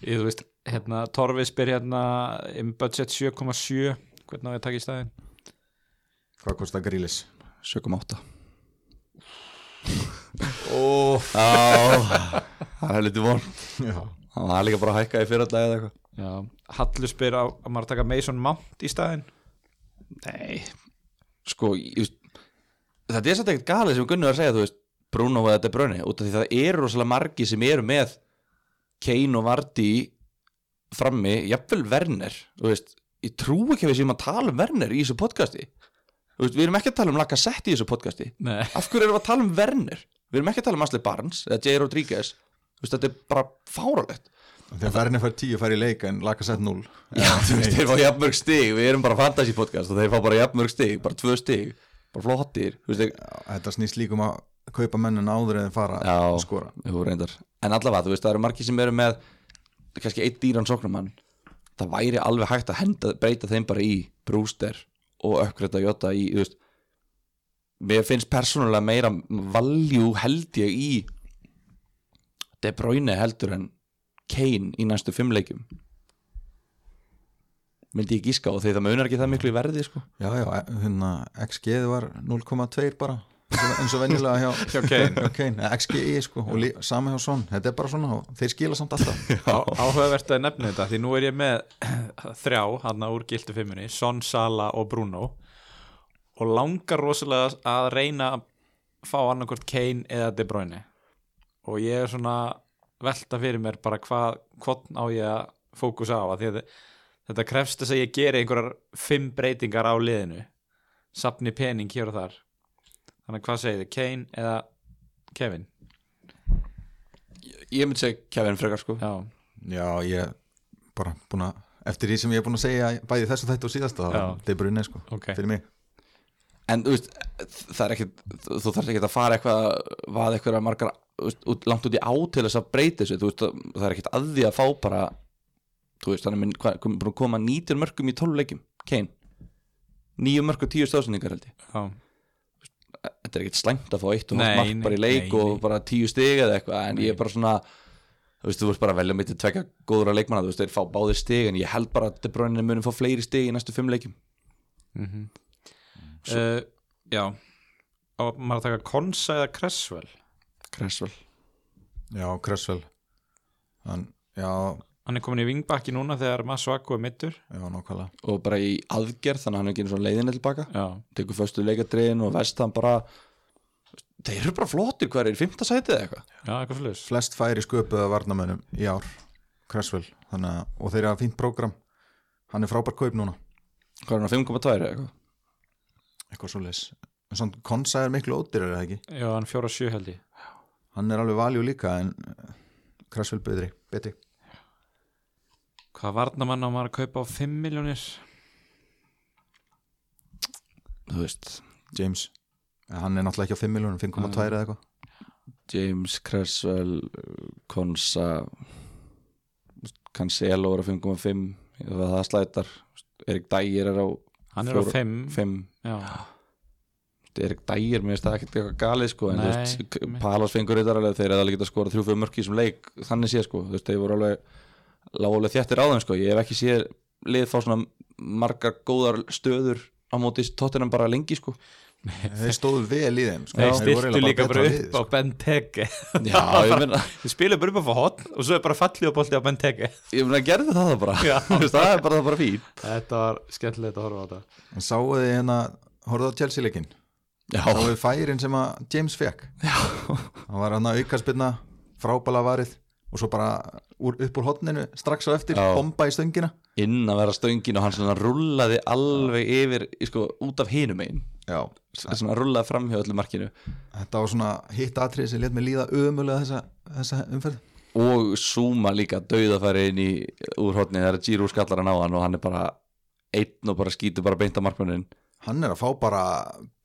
Speaker 2: Ég, þú veist hérna, Torfi spyr hérna um budget 7,7 hvernig á ég að taka í staðin
Speaker 3: Hvað kostar Grílis?
Speaker 1: 7,8
Speaker 3: Ó,
Speaker 1: það er litið von.
Speaker 3: Já
Speaker 1: Það er líka bara að hækka í fyrirlega eða eitthvað.
Speaker 2: Já, Hallur spyr á að maður taka Mason Mount í staðin
Speaker 1: Nei. Sko, ég, þetta er satt ekkert galið sem Gunnar er að segja Þú veist, Bruno eða De Bruyne út af því það eru rosalega margi sem eru með Kane og Vardy frammi, jafnvel Werner þú veist, ég trú ekki að við séum að tala um Werner í þessu podcasti. Þú veist, við erum ekki að tala um Lacazette í þessu podcasti.
Speaker 2: Nei,
Speaker 1: af hverju erum við að tala um Werner? Við erum ekki að tala um Ashley Barnes eða J. Rodriguez. þú veist, þetta er bara fáralegt
Speaker 3: þegar verðinni fær 10 fær í leik en laka sett 0
Speaker 1: Já, þú veist, þeir fá jafnmörg stig. Við erum bara fantasy podcast og þeir fá bara jafnmörg stig Bara tvö stig, bara flottir þeir,
Speaker 3: þetta snýst líkum að kaupa mennin áður en fara
Speaker 1: Já.
Speaker 3: að skora.
Speaker 1: reyndar. En allavega, þú veist, það eru margir sem eru með kannski eitt dýran sóknumann Það væri alveg hægt að henda, breyta þeim bara í Brewster og uppgreita Jota í, þú veist Mér finnst persónulega meira valjú held ég í De Bruyne heldur en Kane í næstu fimm leikjum? Myndi ég gíska og því það munar ekki það miklu í verði sko.
Speaker 3: já, já, hérna XG var 0,2 bara eins og- eins og venjulega hjá,
Speaker 2: hjá Kane.
Speaker 3: hjá Kane, XGI sko og lí, sama hjá Son, þetta er bara svona þeir skila samt alltaf.
Speaker 2: Á- Áhugavert að nefna þetta því nú er ég með þrjá hann úr gildu fimmunni, Son, Sala og Bruno og langar rosalega að reyna að fá annarkvort Kane eða De Bruyne og ég er svona velta fyrir mér bara hvað hvort á ég að fókusa á að því að þetta krefst þess að ég geri einhverjar fimm breytingar á liðinu. Sapni pening hér og þar. Þannig að hvað segir þið, Kane eða Kevin?
Speaker 1: ég myndi segja Kevin frekar sko.
Speaker 2: Já,
Speaker 3: já, ég bara búin að eftir því sem ég er búin að segja bæði þessu þættu og síðasta það er brunni sko,
Speaker 2: ok.
Speaker 3: fyrir mig.
Speaker 1: En þú veist það er ekkit, þú þarf ekki að fara eitthvað hvað eitthvað margar út, langt út í á til þess að breyta þessu veist, það er ekkit að því að fá bara veist, hann er minn kom- búin að koma 19 mörgum í 12 leikjum. Kane, 9 mörg og 10 stóðsendingar held ég.
Speaker 2: Já,
Speaker 1: þetta er ekkit slæmt að fá eitt og mark bara í leik
Speaker 2: nei,
Speaker 1: og
Speaker 2: nei.
Speaker 1: bara 10 stig eða eitthvað en
Speaker 2: Nei.
Speaker 1: ég er bara svona þú veist, þú veist bara að velja mitt til tvekja góðra leikmanna þú veist, þeir fá báðir stig en ég held bara að De Bruyne munum fá fleiri stig í næstu 5 leikjum.
Speaker 2: Mm uh, Já. Á maður að taka Konsa eða Cresswell
Speaker 1: Cresswell
Speaker 3: já, Cresswell hann,
Speaker 2: hann er komin í vingbakki núna þegar Masuaku er mittur
Speaker 3: já, nákvæmlega.
Speaker 1: Og bara í aðgerð þannig að hann er ekki leiðinni tilbaka
Speaker 2: Já,
Speaker 1: tekur föstu leikadriðin og vestan bara þeir eru bara flottir hver er í fymta sætið eða eitthvað?
Speaker 2: Já eitthvað fyrir
Speaker 3: flest færi sköpuða varnamönnum í ár að og þeir hafa fínt prógram. Hann er frábær kaup núna.
Speaker 1: Hvað er hann 5,2 eða eitthvað?
Speaker 3: Eitthvað svo leis svona Konsa er miklu ódýrar eða ekki?
Speaker 2: Já, hann fjóra sjö held ég
Speaker 3: hann er alveg valjú líka en eh, Cresswell betri, betri.
Speaker 2: Hvað varnamann á maður að kaupa á 5 miljónir?
Speaker 1: þú veist,
Speaker 3: James, en hann er náttúrulega ekki á 5 miljónum 5,2 eða eitthvað.
Speaker 1: James, Cresswell Konsa Cancelo er á 5,5 ef það slætar. Erik Dyer er á
Speaker 2: Hann er á
Speaker 1: Fjóra-
Speaker 2: 5
Speaker 1: 5
Speaker 2: Já,
Speaker 1: Erik Dyer, mér finnst það ekkert eitthvað galið sko, en þú veist. Palos fengur þetta alveg þeir eða alveg geta skora 3-4 mörk í þessum leik þannig sé sko, þú veist, þeir voru alveg lágulega þjættir á þeim sko, ég hef ekki séð lið fá svona margar góðar stöður á móti tóttinam bara lengi sko.
Speaker 3: Þeir stóðu vel í þeim sko.
Speaker 2: þeir
Speaker 3: eiginlega
Speaker 2: líka bara
Speaker 3: betra
Speaker 2: upp á
Speaker 3: sko.
Speaker 2: Benteke.
Speaker 1: Já, ég meina,
Speaker 2: Þeir spiluðu bara upp á fá hotn og svo er bara fallið á bolti á Benteke.
Speaker 1: Ég meina gerði það það bara. Það er bara það bara fín
Speaker 2: Þetta var skemmtilegt að horfa á þetta.
Speaker 3: En sáu þið hérna, horfðu á Chelsea leikin
Speaker 1: Já,
Speaker 3: sáu þið færin sem að James fekk Já. hann var hann að aukarspilna frábæla varið og svo bara úr, upp úr hotninu strax á eftir,
Speaker 1: Já.
Speaker 3: bomba í stöngina.
Speaker 1: Inn að vera stöngin og hann svona rullaði alveg yfir, sko, út af hinum einn svona rullaði framhjá öllu markinu.
Speaker 3: Þetta var svona hitt atrið sem let mig líða ömulega þessa, þessa umferð.
Speaker 1: Og Zuma líka dauðafæri inn í úr hotni þegar Giroud skallar hann á hann og hann er bara einn og bara skýtur bara beint á markmannin
Speaker 3: hann er að fá bara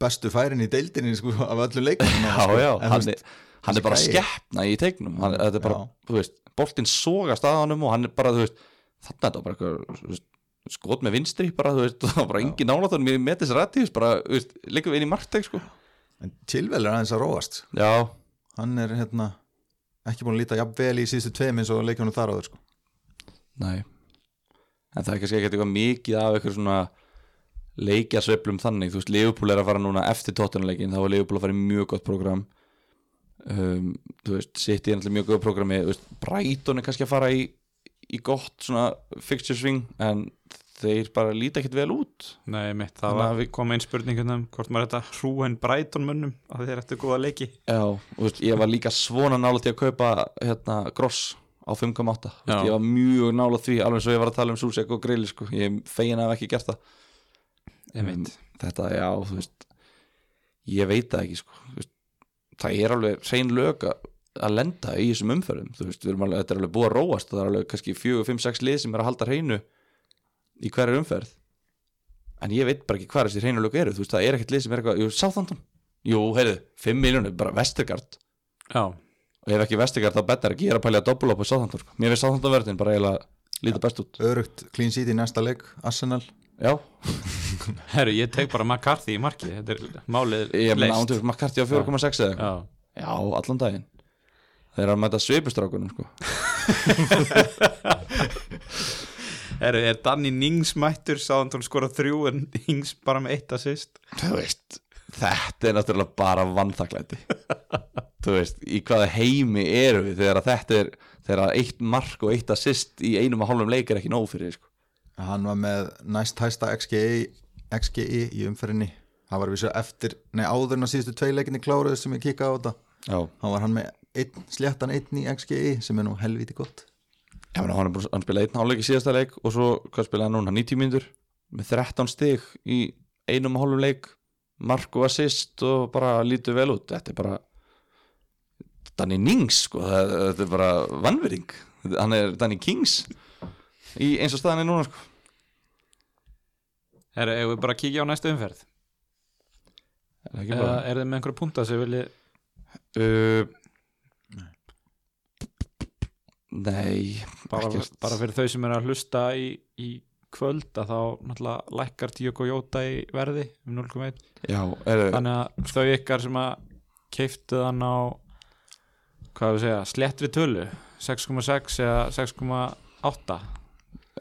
Speaker 3: bestu færin í deildinni sko, af öllum leikum
Speaker 1: já, já, hann, er, hann er bara skeppna í tegnum hann, þetta er bara,
Speaker 3: Já.
Speaker 1: þú veist, boltinn sogast að honum og hann er bara, þú veist þannig að þetta var bara eitthvað veist, skot með vinstri bara, þú veist, það var bara engin mér með þessi rættis, bara, þú veist, líka við inn í markteg, sko.
Speaker 3: En tilvel er aðeins að róast.
Speaker 1: Já,
Speaker 3: hann er hérna ekki búin að líta jafn vel í síðustu tveim eins og leikjónu þar áður sko.
Speaker 1: nei. En það er kannski ekki eitthvað mikið af eitthvað svona leikjasveiflum þannig, þú veist, Leopold er að fara núna eftir tóttunuleikin, þá var Leopold að fara í mjög gott program um, þú veist, City er náttúrulega mjög góð programi þú veist, Brighton er kannski að fara í í gott svona fixture swing en þeir bara líta ekkit vel út.
Speaker 2: Nei, mitt, það var, kom einn spurning hérna hvort maður þetta hrúin Brighton mönnum að þeir eftir góða leiki.
Speaker 1: Já, og veist, ég var líka svona nála til að kaupa hérna, gross á 5.8 Þú veist,
Speaker 2: Já.
Speaker 1: ég var mjög nála því alveg og ég var að tala um Susek og Grilli sko. ég fegin að ekki gert það
Speaker 2: Einmitt.
Speaker 1: þetta, já, þú veist ég veit það ekki sko. Veist, það er alveg hrein lög að lenda í þessum umferðum þú veist, við erum alveg, þetta er alveg búið að róast og það er alveg kannski 4, 5, 6 lið sem er að halda hreinu í hverju umferð en ég veit bara ekki hvað þessi hreinu lög eru þú veist, það er ekkert lið sem er eitthvað, jú, Southampton jú, heyrðu, 5 miljónir, bara Vestergaard
Speaker 2: Já,
Speaker 1: og ef ekki Vestergaard þá betur ekki, ég er að pælja að doppula upp á Southampton sko. mér finnst Southampton verðin bara eiginlega lítið best út
Speaker 3: Örugt clean sheet í næsta leik Arsenal
Speaker 1: já,
Speaker 2: herru, ég tek bara McCarthy í marki Þetta er málið
Speaker 1: ég meina ándur McCarthy á 4,6 eða?
Speaker 2: Já,
Speaker 1: já, allan daginn. Þeir eru að mæta svipustrákunum sko.
Speaker 2: herru, er Danny Nings mættur? Sáðan hún skora þrjú en Nings bara með eitt assist.
Speaker 1: Þú veist, þetta er náttúrulega bara vannþaklæti þú veist, í hvaða heimi eru við þegar að þetta er þegar að eitt mark og eitt assist í einum og hálfum leik er ekki nóg fyrir sko.
Speaker 3: Hann var með næst hæsta XGI, XGI í umferðinni. Það var vissu eftir, nei áður en að síðustu tvei leikinni kláruðu sem ég kika á þetta.
Speaker 1: Já,
Speaker 3: Hann var hann með einn, sléttan einn í XGI sem er nú helviti gott.
Speaker 1: Já, hann, hann spilaði einn hálfleik í síðasta leik og svo, hvað spilaði hann núna, 90 mínútur? Með 13 stig í einum hálfum leik. Mark og assist og bara lítur vel út. Þetta er bara Danny Nings, sko, þetta er bara vannverðing, hann er Danny Kings í eins og staðan er núna, sko
Speaker 2: Herru, ef við bara kíkja á næstu umferð?
Speaker 1: Er
Speaker 2: Eða
Speaker 1: bara
Speaker 2: er þið með einhverja punta sem vilji
Speaker 1: uh, Nei
Speaker 2: bara,
Speaker 1: ekkert.
Speaker 2: bara fyrir þau sem eru að hlusta í, í kvöld að þá náttúrulega lækkar Diogo Jota í verði um 0,1
Speaker 1: Já, er,
Speaker 2: þannig að þau ykkar sem að keiftu þann á hvað við segja, slettri tölu 6,6 eða 6,8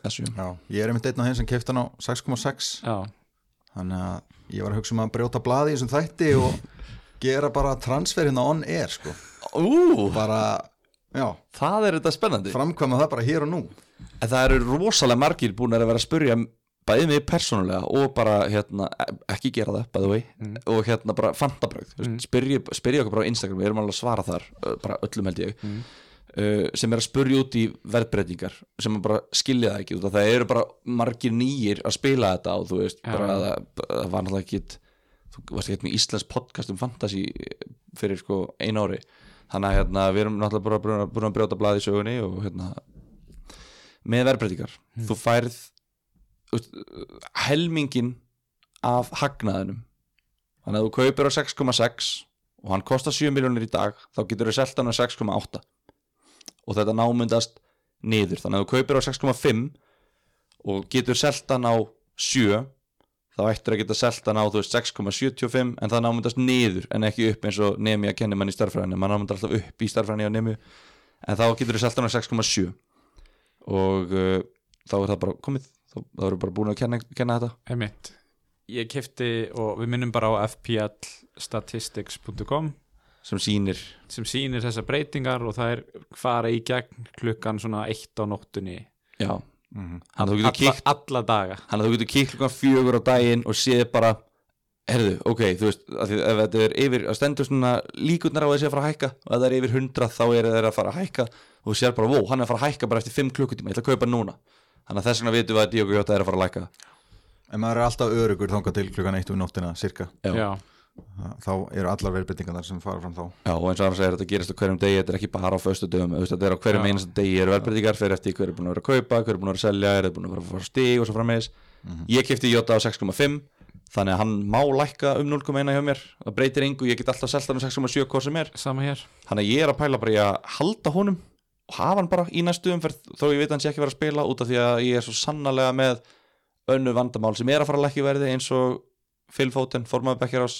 Speaker 1: þessu
Speaker 3: Já, ég er einmitt einn á þeim sem kefti hann á 6,6
Speaker 2: já,
Speaker 3: Þannig að ég var að hugsa um að brjóta blaði í þessum þætti og gera bara transfer hérna on air sko.
Speaker 1: Ú,
Speaker 3: bara, já,
Speaker 1: það er þetta spennandi.
Speaker 3: Framkvæma það bara hér og nú.
Speaker 1: En það eru rosalega margir búin að vera að spurja bæði mig persónulega og bara hérna, ekki gera það, by the way
Speaker 2: Mm.
Speaker 1: og hérna bara fantabröð
Speaker 2: Mm.
Speaker 1: spyrja, okkur bara á Instagram, við erum alveg að svara þar bara öllum held ég.
Speaker 2: Mm.
Speaker 1: Uh, sem er að spurja út í verðbreytingar sem bara skilja það ekki út af það eru bara margir nýjir að spila þetta og þú veist,
Speaker 2: Já.
Speaker 1: bara að það, það var náttúrulega ekki þú varst ekki með Íslands podcast um fantasy fyrir sko einu ári þannig að hérna, við erum náttúrulega bara búin að- brjóta blaði í sögunni og hérna með verðbreytingar
Speaker 2: Mm.
Speaker 1: þú færð helmingin af hagnaðinum þannig að þú kaupir á 6,6 og hann kostar 7 miljónir í dag þá getur þú selt hann á 6,8 og þetta námyndast niður. Þannig að þú kaupir á 6,5 og getur selt hann á 7 þá ættir að geta selt hann á þú veist 6,75 en það námyndast niður en ekki upp eins og nemi að kenni mann í starfræðinu mann námyndar alltaf upp í starfræðinu á nemi en þá getur þú selt hann á 6,7 og uh, þá er það bara komið. Þá, þá erum bara búin að kenna, kenna þetta.
Speaker 2: Ég keifti og við minnum bara á fplstatistics.com
Speaker 1: sem sýnir.
Speaker 2: Sem sýnir þessar breytingar og það er fara í gegn klukkan svona eitt á nóttunni.
Speaker 1: Já,
Speaker 3: mm
Speaker 1: getur
Speaker 2: alla,
Speaker 1: kíkt
Speaker 2: alla daga.
Speaker 1: Hann þú getur kíkt klukkan fjögur á daginn og séð bara herðu, ok, þú veist, að því, ef þetta er yfir að stendur svona líkurnar á þessi að fara að hækka og ef það er yfir 100 þá er þeir að fara að hækka og þú sér bara, wow, hann er að fara að hækka bara eftir 5 klukkutíma, ég ætla að kaupa núna. Þannig að þess vegna vitum við að Diogo Jota er að fara að lækka.
Speaker 3: En maður er alltaf örugur þangað til klukkan eitt um nóttina, cirka
Speaker 1: Já.
Speaker 2: já,
Speaker 3: Þá eru allar verðbyttingar sem fara fram þá.
Speaker 1: Já, og eins og hann segir, þetta gerist á hverjum degi, þetta er ekki bara á föstu dögum, þetta er á hverjum
Speaker 2: Já.
Speaker 1: einasta degi eru verðbreytingar, fyrir eftir hver er búin að vera að kaupa, hver er búin að vera að selja, er búin að vera að fara á stig og svo frammeðis. Ég kefti Jota á 6,5, þannig að hann má lækka um 0,1 hjá mér, það breytir engu, ég get alltaf selt hann um 6,7 hvort sem er,
Speaker 2: sama hér.
Speaker 1: Þannig að ég er að pæla bara í að halda honum og hafa hann bara í næstu umferð, þó ég veit að hann sé ekki vera að spila út af því að ég er svo sannarlega með önnu vandamál sem er að fara að lækka í verði eins og Phil Foden, formaður Bekkjarás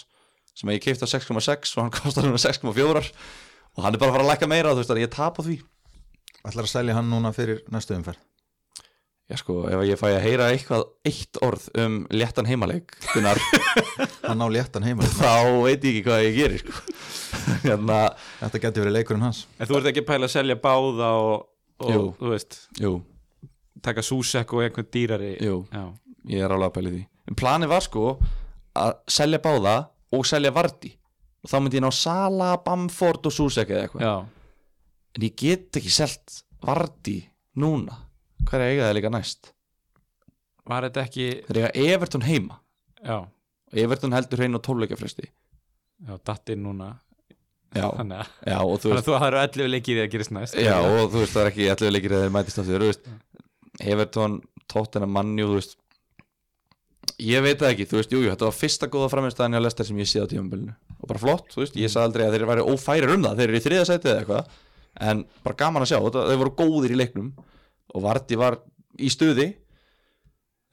Speaker 1: sem ég keipti á 6,6 og hann kostar hann 6,4 og hann er bara að fara að lækka meira þú veist að ég tap á því.
Speaker 3: Ætlar að selja hann núna fyrir næstu umferð?
Speaker 1: Já sko, ef ég fæ að heyra eitthvað eitt orð um léttan heimaleik Gunnar,
Speaker 3: Hann á léttan heima
Speaker 1: þá veit ég ekki hvað ég gerir sko. hérna,
Speaker 3: Þetta getur verið leikurinn hans.
Speaker 2: En þú ert ekki að pæla að selja báða og, og
Speaker 1: Jú.
Speaker 2: þú veist
Speaker 1: jú.
Speaker 2: taka súsek og einhvern dýrari.
Speaker 1: Jú,
Speaker 2: já,
Speaker 1: ég er alveg að pæli því. En planið var sko að selja báða og selja Vardy. Og þá myndi ég ná Sala, Bamford og Susek eða eitthvað. En ég get ekki selt Vardy núna. Hvað er eiga það líka næst?
Speaker 2: var þetta ekki
Speaker 1: Þeir eiga Everton heima.
Speaker 2: Já,
Speaker 1: og Everton heldur hrein og tólleikafresti
Speaker 2: já, datt inn núna.
Speaker 1: Já,
Speaker 2: þannig að
Speaker 1: já og þú
Speaker 2: þannig að þú það eru 11 leikir að gerist næst.
Speaker 1: Já, og þú veist, það er ekki allir leikir eða þeir mætist aftur, þú veist. Everton, Tottenham, Manju, þú veist Ég veit það ekki, þú veist, jú, jú, þetta var fyrsta góða framistæðan hjá Lester sem ég séð á tímabilinu. Og bara flott, þú veist, ég sagði aldrei að þeir væri ófærir um það, þeir eru í þriða sæti eða eitthvað en bara gaman að sjá, þetta, þeir voru góðir í leiknum og Varti var í stuði.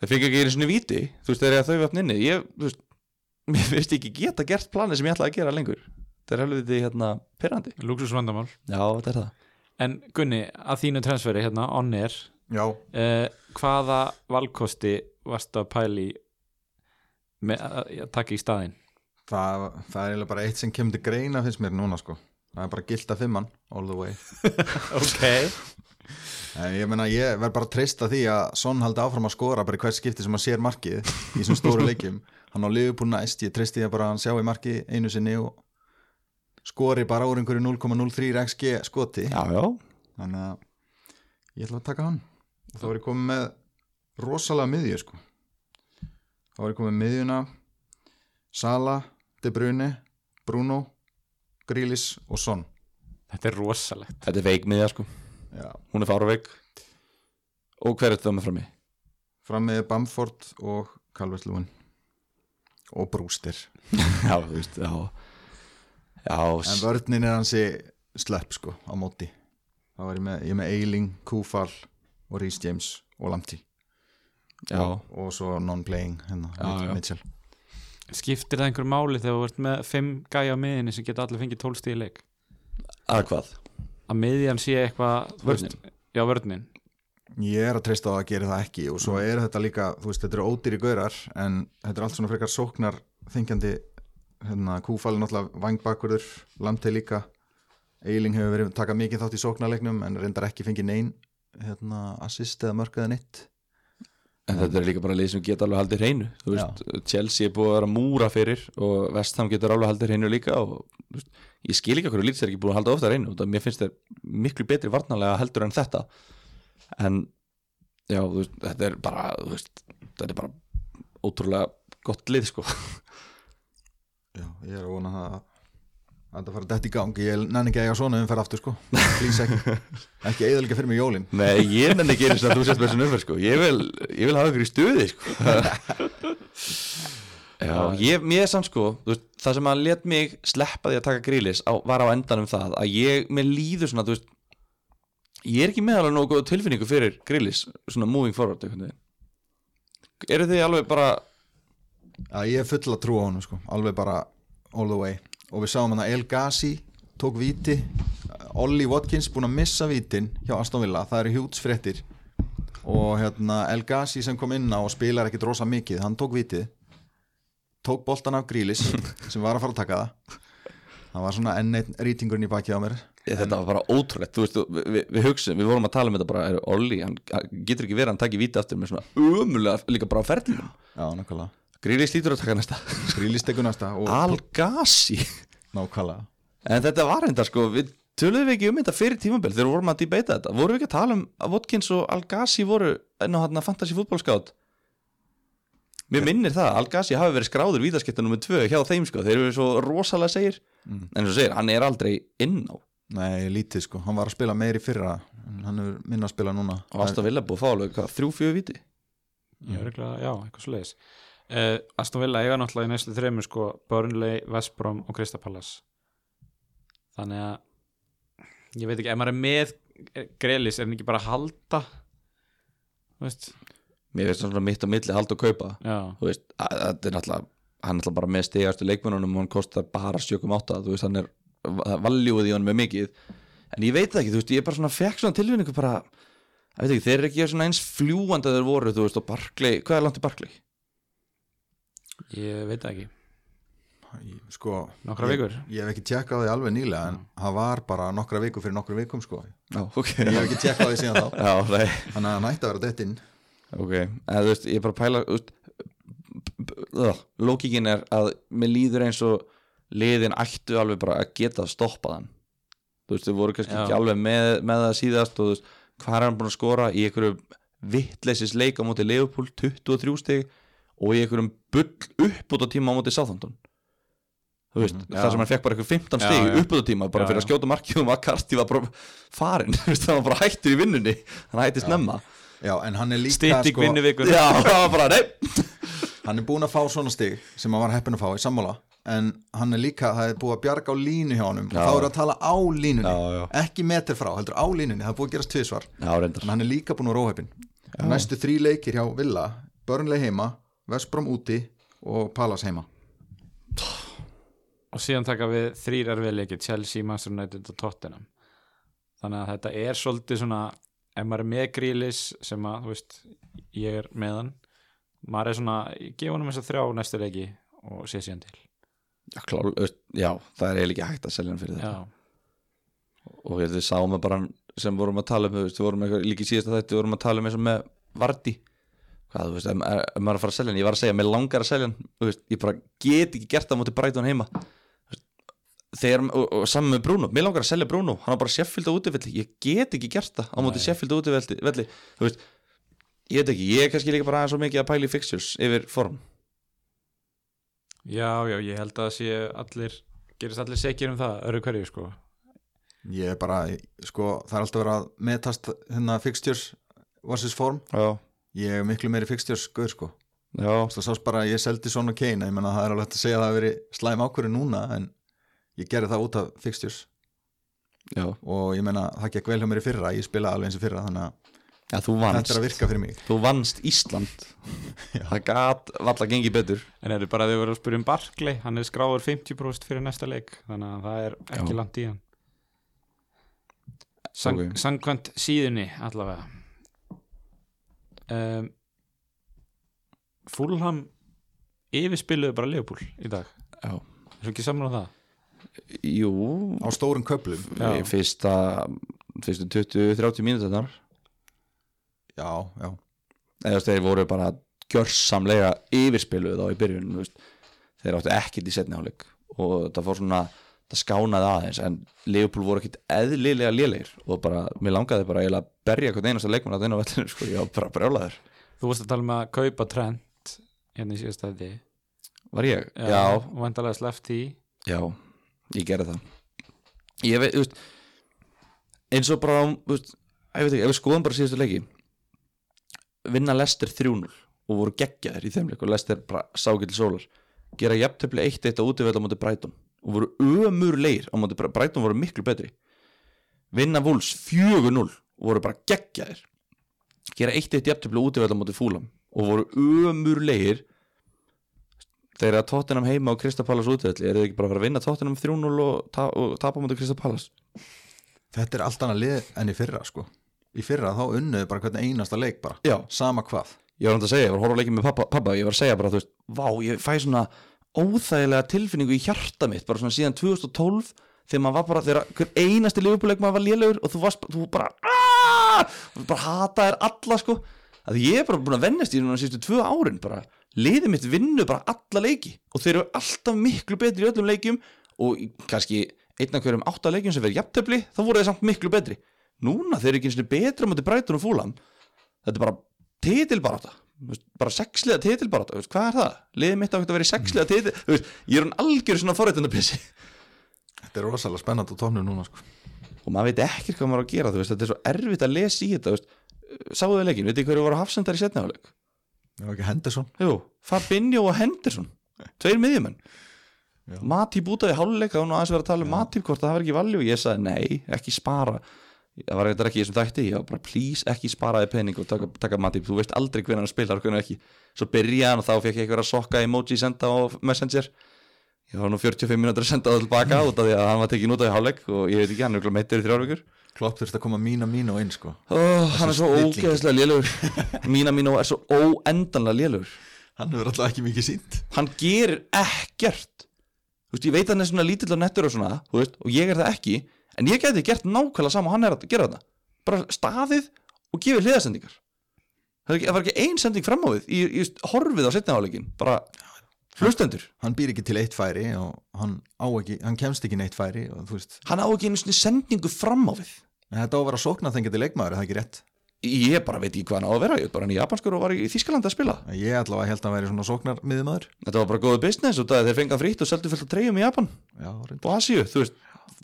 Speaker 1: Þeir fengi ekki einu svona víti, þú veist, þeir eru að þau vefn inni. Ég, þú veist, mér finnst ekki geta gert planið sem ég ætlaði að gera lengur. Þetta er helviti, hérna, perrandi
Speaker 2: Luxusvandamál
Speaker 1: Já, þetta er það.
Speaker 2: En Gunni, að þínu transferi hérna, eh, hvaða valkosti varstu að pæli að að taka í staðinn.
Speaker 3: Það, það er eiginlega bara eitt sem kemur til greina finnst mér núna sko. Það er bara gilt að fimmann, all the way.
Speaker 2: Ok.
Speaker 3: En ég ég verð bara að treysta því að Son haldi áfram að skora bara í hvert skipti sem hann sér markið í þessum stóru leikjum. Hann á Liverpool næst, ég treysti því bara að hann sjá í marki einu sinni og skori bara úr einhverju 0,03 XG skoti.
Speaker 1: Já, já,
Speaker 3: Þannig að ég ætla að taka hann. Þá var ég komið með rosalega miðju sko þá var ég komið miðjuna. Sala, De Bruyne Bruno, Grealish og Son.
Speaker 2: Þetta er rosalegt.
Speaker 1: Þetta er veikmiðja sko.
Speaker 3: Já.
Speaker 1: Hún er fára veik Og hver er þetta með frammi?
Speaker 3: fram með Bamford og Calvert Lúin og Brewster.
Speaker 1: Já, þú veist, já. Já,
Speaker 3: en vörninn er hansi slepp sko á móti. Þá var ég með, ég er með Eiling, Kúfal og Rhys James og
Speaker 1: já,
Speaker 3: og, og svo non-playing hérna,
Speaker 1: Já, já.
Speaker 3: Mitchell
Speaker 2: Skiptir það einhverju máli þegar þú ert með fimm gæja á miðinni sem geta allir fengið tólstíði leik?
Speaker 1: Að hvað?
Speaker 2: að miðjan sé eitthvað þú
Speaker 1: Vörnin?
Speaker 2: veist- Já, vörnin.
Speaker 3: Ég er að treysta á að gera það ekki og svo er þetta líka, þú veist, þetta eru ódýri gaurar en þetta er allt svona frekar sóknar þingjandi, hérna Kúfal er náttúrulega vangbakkurður, Lamtei líka. Eiling hefur verið taka mikið þátt í sóknarleiknum en reyndar ekki fengið nein hérna assist eða mörkaða neitt
Speaker 1: En þetta er líka bara lið sem geta alveg haldið hreinu. Þú veist, Chelsea er búið að vera múra fyrir og Vestham getur alveg haldið hreinu líka og þú veist, ég skil ekki hverju lítið er ekki búið að halda ofta hreinu. Og mér finnst þeir miklu betri varnarlega heldur en þetta. En já, þú veist, þetta er bara þú veist, þetta er bara ótrúlega gott lið sko.
Speaker 3: Já, ég er að vona það að að fara dætt í gang, ég nenni ekki að eiga svona umferð aftur sko, please ekki ekki eðalega fyrir mig jólin
Speaker 1: Nei, ég nenni ekki sinni að þú sést með þessu numfer sko. ég, vil, ég vil hafa ykkur í stuði sko. Já, ég, mér er samt sko veist, það sem að let mig sleppa því að taka grílis á, var á endanum það að ég, mér líður svona, þú veist ég er ekki með alveg nógu góð tilfinningu fyrir grílis, svona moving forward einhvern veginn. eru þið alveg bara
Speaker 3: Já, ég er full að trúa á honum sko, alveg bara all the way og við sáum hann að El Ghazi tók víti. Ollie Watkins búin að missa vítin hjá Aston Villa, það eru hjúts fréttir og hérna El Ghazi sem kom inn á og spilar ekkit rosa mikið hann tók vítið. Tók boltan af Grílis sem var að fara að taka það. Það var svona enn rýtingurinn í baki á mér.
Speaker 1: Ég, þetta var bara ótrúlegt, þú veist, við, við, hugsaum við vorum að tala um þetta bara, er Olli hann, getur ekki verið að hann taki víti aftur með svona umulega líka bara á ferðinum
Speaker 3: Já, nákvæmlega
Speaker 1: grílis lítur að taka næsta.
Speaker 3: Grílis tekur næsta og
Speaker 1: Al-Gassi
Speaker 3: nákvæmlega.
Speaker 1: En þetta var enda sko, við töluðum við ekki um þetta fyrir tímabil þegar við vorum að debata þetta. Vorum við ekki að tala um að Watkins og Al-Gassi voru enn á hann fantasy fútbolskátt Mér minnir það, Al-Gassi hafi verið skráður vítaskipta nummer tvö hjá þeim sko, þeir eru svo rosalega segir. En svo segir, hann er aldrei inn á.
Speaker 3: Nei, lítið sko, hann var að spila meir í fyrra hann er minna að spila núna.
Speaker 1: Og Asta Villa búið að fá alveg hvað, þrjú, fjögur víti?
Speaker 2: Já, örugglega, já eitthvað svo leiðis uh, Aston Villa eiga náttúrulega í næstu þreymur sko, Burnley, West Brom og Crystal Palace. Þannig að ég veit ekki, ef maður er með Grelis, er hann ekki bara að halda? Þú veist.
Speaker 1: Mér finnst svona mitt á milli hald og kaupa.
Speaker 2: Já,
Speaker 1: þú veist, þetta er náttúrulega hann er náttúrulega bara með stigastu leikmennunum og hann kostar bara 7,8 þú veist, hann er valjúið í hann með mikið. En ég veit það ekki, þú veist, ég er bara svona fekk svona tilvinningu bara, ég veit ekki, þeir eru ekki eins fljúandi að þeir voru, þú veist, og Barkley. Hvað er langt í Barkley?
Speaker 2: Ég veit ekki.
Speaker 3: Sko
Speaker 2: Nokkrar
Speaker 3: ég,
Speaker 2: vikur?
Speaker 3: Ég hef ekki tjekkað því alveg nýlega en það var bara nokkra vikur fyrir nokkra vikum sko.
Speaker 1: Já, ok.
Speaker 3: Ég hef ekki tjekkað því síðan þá.
Speaker 1: Já, nei.
Speaker 3: Þannig að það nætti að vera dett inn.
Speaker 1: Ok, en þú veist, ég er bara að pæla uh, Lókíkin er að mér líður eins og liðin ættu alveg bara að geta að stoppa þann Þú veist, þau voru kannski
Speaker 2: Já.
Speaker 1: ekki alveg með, með það síðast og þú veist, hvað er hann búin að skora í einhverju vittleysis leik á móti Leopold 23 stig og í einhverjum bull uppbúta tíma á móti Southampton. Þú veist,
Speaker 3: Mhm,
Speaker 1: þar sem hann fekk bara eitthvað 15
Speaker 2: Já,
Speaker 1: stig
Speaker 2: já.
Speaker 1: uppbúta tíma bara
Speaker 2: Já,
Speaker 1: fyrir að skjóta markið og McCarthy var bara farin, þú veist, hann var bara hættur í vinnunni. Hann hætti snemma.
Speaker 3: Já, en hann er líka
Speaker 2: Stýtting
Speaker 3: sko,
Speaker 2: vinnuvikur
Speaker 1: Já, það var bara, nei.
Speaker 3: Hann er búin að fá svona stig sem hann var heppin að fá í sammála. En hann er líka, það er búið að bjarga á línu hjá honum.
Speaker 1: Já.
Speaker 3: Og þá er að tala á línunni
Speaker 1: Já, já.
Speaker 3: Ekki meter frá, heldur á línunni, það er búið að gerast
Speaker 1: reyndar.
Speaker 3: En hann er líka búin að vera óheppin Næstu þrý leikir hjá Villa Börnleg heima, Vestbrom úti og Palace heima.
Speaker 2: Og síðan taka við þrýr erfiðleiki Chelsea, Master United og Tottenham. Þannig að þetta er svolítið svona ef maður er með grílis sem að, þú veist, ég er með hann maður er svona, ég gef honum þess að þrjá næstu leiki og sé síðan til.
Speaker 1: Já, klár, já, það er eiginlega ekki hægt að selja hann fyrir þetta.
Speaker 2: Já,
Speaker 1: og við sáum að bara sem vorum að tala um, þú veist, við vorum eitthvað, líka í síðasta þetta vorum að tala um eins og með Vardy hvað, þú veist, ef, maður er að fara að selja hann ég var að segja, mér langar að selja hann þú veist, ég bara get ekki gert það á móti Brighton heima. Þú veist, þegar, og, og saman með Bruno, mér langar að selja Bruno hann á bara Sheffield á útivelli, ég get ekki gert það á móti
Speaker 2: Nei.
Speaker 1: Sheffield á útivelli, velli, þú veist ég veit ekki, ég er kannski líka bara aðeins svo mikið að pæla í fixtures yfir form.
Speaker 2: Já, já, ég held að það sé allir gerist allir sekir um það, öru hverju sko.
Speaker 3: Ég er bara, sko, það er alltaf verið að metast hérna fixtures versus form.
Speaker 1: Já,
Speaker 3: Ég er miklu meiri fixtures guður sko.
Speaker 1: Já,
Speaker 3: Það sást bara að ég seldi svona Kane Ég menna það er alveg hægt að segja að það hafi verið slæm ákvörðu núna En ég gerði það út af fixtures
Speaker 1: já,
Speaker 3: Og ég menna það gekk vel hjá mér í fyrra Ég spila alveg eins í fyrra Þannig að
Speaker 1: já þú
Speaker 3: þetta er að virka fyrir mig.
Speaker 1: Þú vannst Ísland. Það gat valla gengið betur.
Speaker 2: En eru bara að þau verið að spyrja um Barkley hann er skráður 50% fyrir næsta leik þannig að það er ekki
Speaker 1: Já.
Speaker 2: langt í hann. Sangkvæmt síðunni allavega um, Fulham yfirspiluðu bara Leopold í dag.
Speaker 1: Já,
Speaker 2: er svo ekki saman á það?
Speaker 1: Jú.
Speaker 3: Á stórum köplum
Speaker 1: fyrsta fyrstu 20-30 mínútur
Speaker 3: Já, já.
Speaker 1: Eða þú þeir voru bara gjörsamlega yfirspiluð þá í byrjun þú þeir áttu ekkert í setni áleik og það fór svona það skánaði aðeins en Leopold voru ekkert eðlilega lélegir og bara, mér langaði bara að berja hvern einasta leikmann að það inn á vellinu sko, ég var bara brjálaður.
Speaker 2: Þú varst að tala um að kaupa Trent hérna í síðast þetta
Speaker 1: var ég? Já,
Speaker 2: og vandalega sleppt því
Speaker 1: já, ég gerði það. Ég veit, þú veist eins og bara, þú veist ég veit ekki, ef við skoðum bara síðustu leiki vinna Lester 3-0 og voru geggjaðir í þeim leik og Lester bara sákill sólar gera jafntöfli 1-1 á útiveld á móti Brighton og voru ömurleir á móti Bri- Brighton voru miklu betri. Vinna Wolves 4-0 og voru bara geggjaðir. Gera 1-1 jafntöfli á útiveld á móti Fúlam og voru ömurleir eru að Tottenham heima á Kristapalas útivelli eru þeir ekki bara að fara að vinna Tottenham 3-0 og, ta og tapa á móti Kristapalas
Speaker 3: Þetta er allt annað lið enn í fyrra sko. Í fyrra þá unnuðu bara hvern einasta leik bara.
Speaker 1: Já,
Speaker 3: Sama hvað.
Speaker 1: Ég var hann að segja, ég var að horfa á leikið með pappa, pappa ég var að segja bara, þú veist, vá, ég fæ svona óþægilega tilfinningu í hjarta mitt bara svona síðan 2012 þegar maður var bara, þegar hver einasti liðbúleik maður var lélegur og þú varst, þú bara aaaah, bara hataðir alla sko, að ég er bara búin að vennast í núna sístu tvö árin, bara. Liðið mitt vinnu bara alla leiki og þeir eru alltaf miklu betri í öllum leikjum og kannski einn af hverjum átta leikjum sem verið jafntöfli, þá voru þeir samt miklu betri. Núna þeir eru ekki eins og betra mútið Brighton og Fúlam þetta er bara titilbaráta Þú veist, bara sexliða titilbaráta, þú veist, hvað er það? liðið mitt á að vera í sexliða titil þú veist, ég er hann algjör svona forréttundapissi
Speaker 3: Þetta er rosalega spennandi á tónum núna sko.
Speaker 1: Og maður veit ekki hvað maður á að gera veist, þetta er svo erfitt að lesa í þetta þú veist. sáðu þið leikin, veit þið hverju voru hafsendar í
Speaker 3: var ekki Henderson.
Speaker 1: Jú, Fabinho og Henderson tveir miðjumenn. Matip út af í háluleik það var nú aðeins verið að tala um Matip hvort það var ekki valju og ég sagði nei, ekki spara það var eitthvað ekki í þessum þætti ég var bara please ekki sparaði pening og taka, taka Matip þú veist aldrei hvernig hann spilar og hvernig ekki. Svo byrjaði hann og þá fekk ég eitthvað að sokka emoji senda á Messenger. Ég var nú 45 minútur að senda það tilbaka út af því að hann var tekin út af í háluleik og ég veit ekki, hann er örugglega meittur í þrjárvíkur
Speaker 3: Klopp þurfti að koma mína mínu inn sko.
Speaker 1: Oh, hann er svo ógeðslega lélugur mína mínu er svo óendanlega lélugur
Speaker 3: Hann hefur alltaf ekki mikið sínt
Speaker 1: hann gerir ekkert. Þú veist, ég veit að hann er svona lítill og nettur og svona, þú veist, og ég er það ekki en ég geti gert nákvæmlega sama og hann er að gera þetta bara staðið og gefið hliðasendingar það, var ekki ein sending fram á við í, í horfið á setna áleikin bara hlustendur.
Speaker 3: Hann býr ekki til eitt færi og hann, ekki, hann kemst ekki neitt færi og
Speaker 1: hann á ekki einu sendingu fram á við.
Speaker 3: En þetta á að vera sóknað þengjandi leikmaður, er það ekki rétt?
Speaker 1: Ég bara veit ekki hvað hann á að vera ég er bara hann í japanskur og var í Þískalandi að spila.
Speaker 3: Ég allavega held að hann væri svona sóknar miðumæður
Speaker 1: þetta var bara góðu business og þeir fengið frýtt og seldu fullt að treyjum í Japan.
Speaker 3: Já,
Speaker 1: og Asíu, þú veist,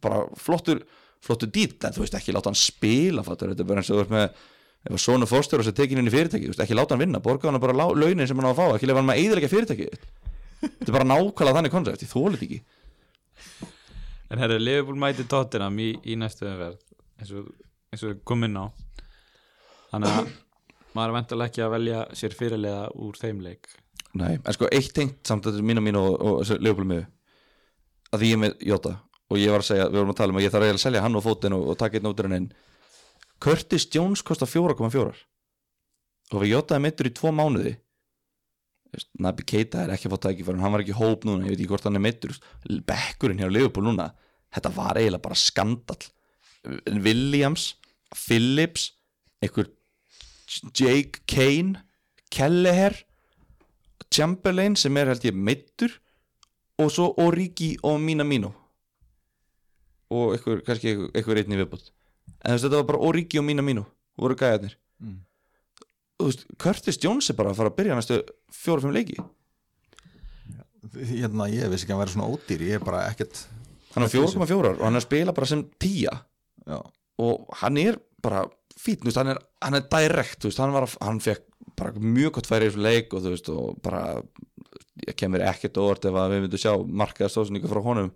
Speaker 1: bara flottur flottur dýtt, en þú veist, ekki láta hann spila fattur, þetta er bara eins og þú veist með ef að svona fórstur og sér tekin inn í fyrirtæki þú veist, ekki láta hann vinna, borga hann bara launin sem hann á að fá ekki lefa hann með eðilega fyrirtæki þetta er bara nákvæmlega þannig koncept, ég þólit ekki.
Speaker 2: En herru, Liverpool mæti Tottenham í, í næstu umferð eins og, eins og inn á. Þannig að maður er vendalega ekki að velja sér fyrirlega úr þeim leik.
Speaker 1: Nei, en sko eitt tengt samt þetta er mín og mín og, og leifbúl með að því ég með Jota og ég var að segja, við vorum að tala um að ég þarf að selja hann og fótinn og, og taka einn út henni Curtis Jones kostar 4,4 og við Jota er meittur í tvo mánuði. Nabi Keita er ekki að fá tækifærin hann var ekki hóp núna, ég veit ekki hvort hann er meittur bekkurinn hjá Leifbúl núna þetta var eiginlega bara skandal Williams, Phillips einhver Jake Kane Kelleher Chamberlain sem er held ég meittur og svo Origi og Minamino og einhver, kannski einhver, einhver einni viðbútt en þú veist þetta var bara Origi og Minamino voru gæðarnir
Speaker 3: Mm.
Speaker 1: þú veist, Curtis Jones er bara að fara að byrja næstu fjóra-fimm leiki.
Speaker 3: Hérna, ég vissi ekki að væri svona ódýr ég er bara ekkert
Speaker 1: hann er 4,4 og hann er að spila bara sem 10
Speaker 3: já,
Speaker 1: og hann er bara fít, veist, hann er, hann er direkt, veist, hann var hann fekk bara mjög gott færi í þessu leik og þú veist, og bara ég kemur ekkert óvart ef að við myndum sjá markaða stóðsningu frá honum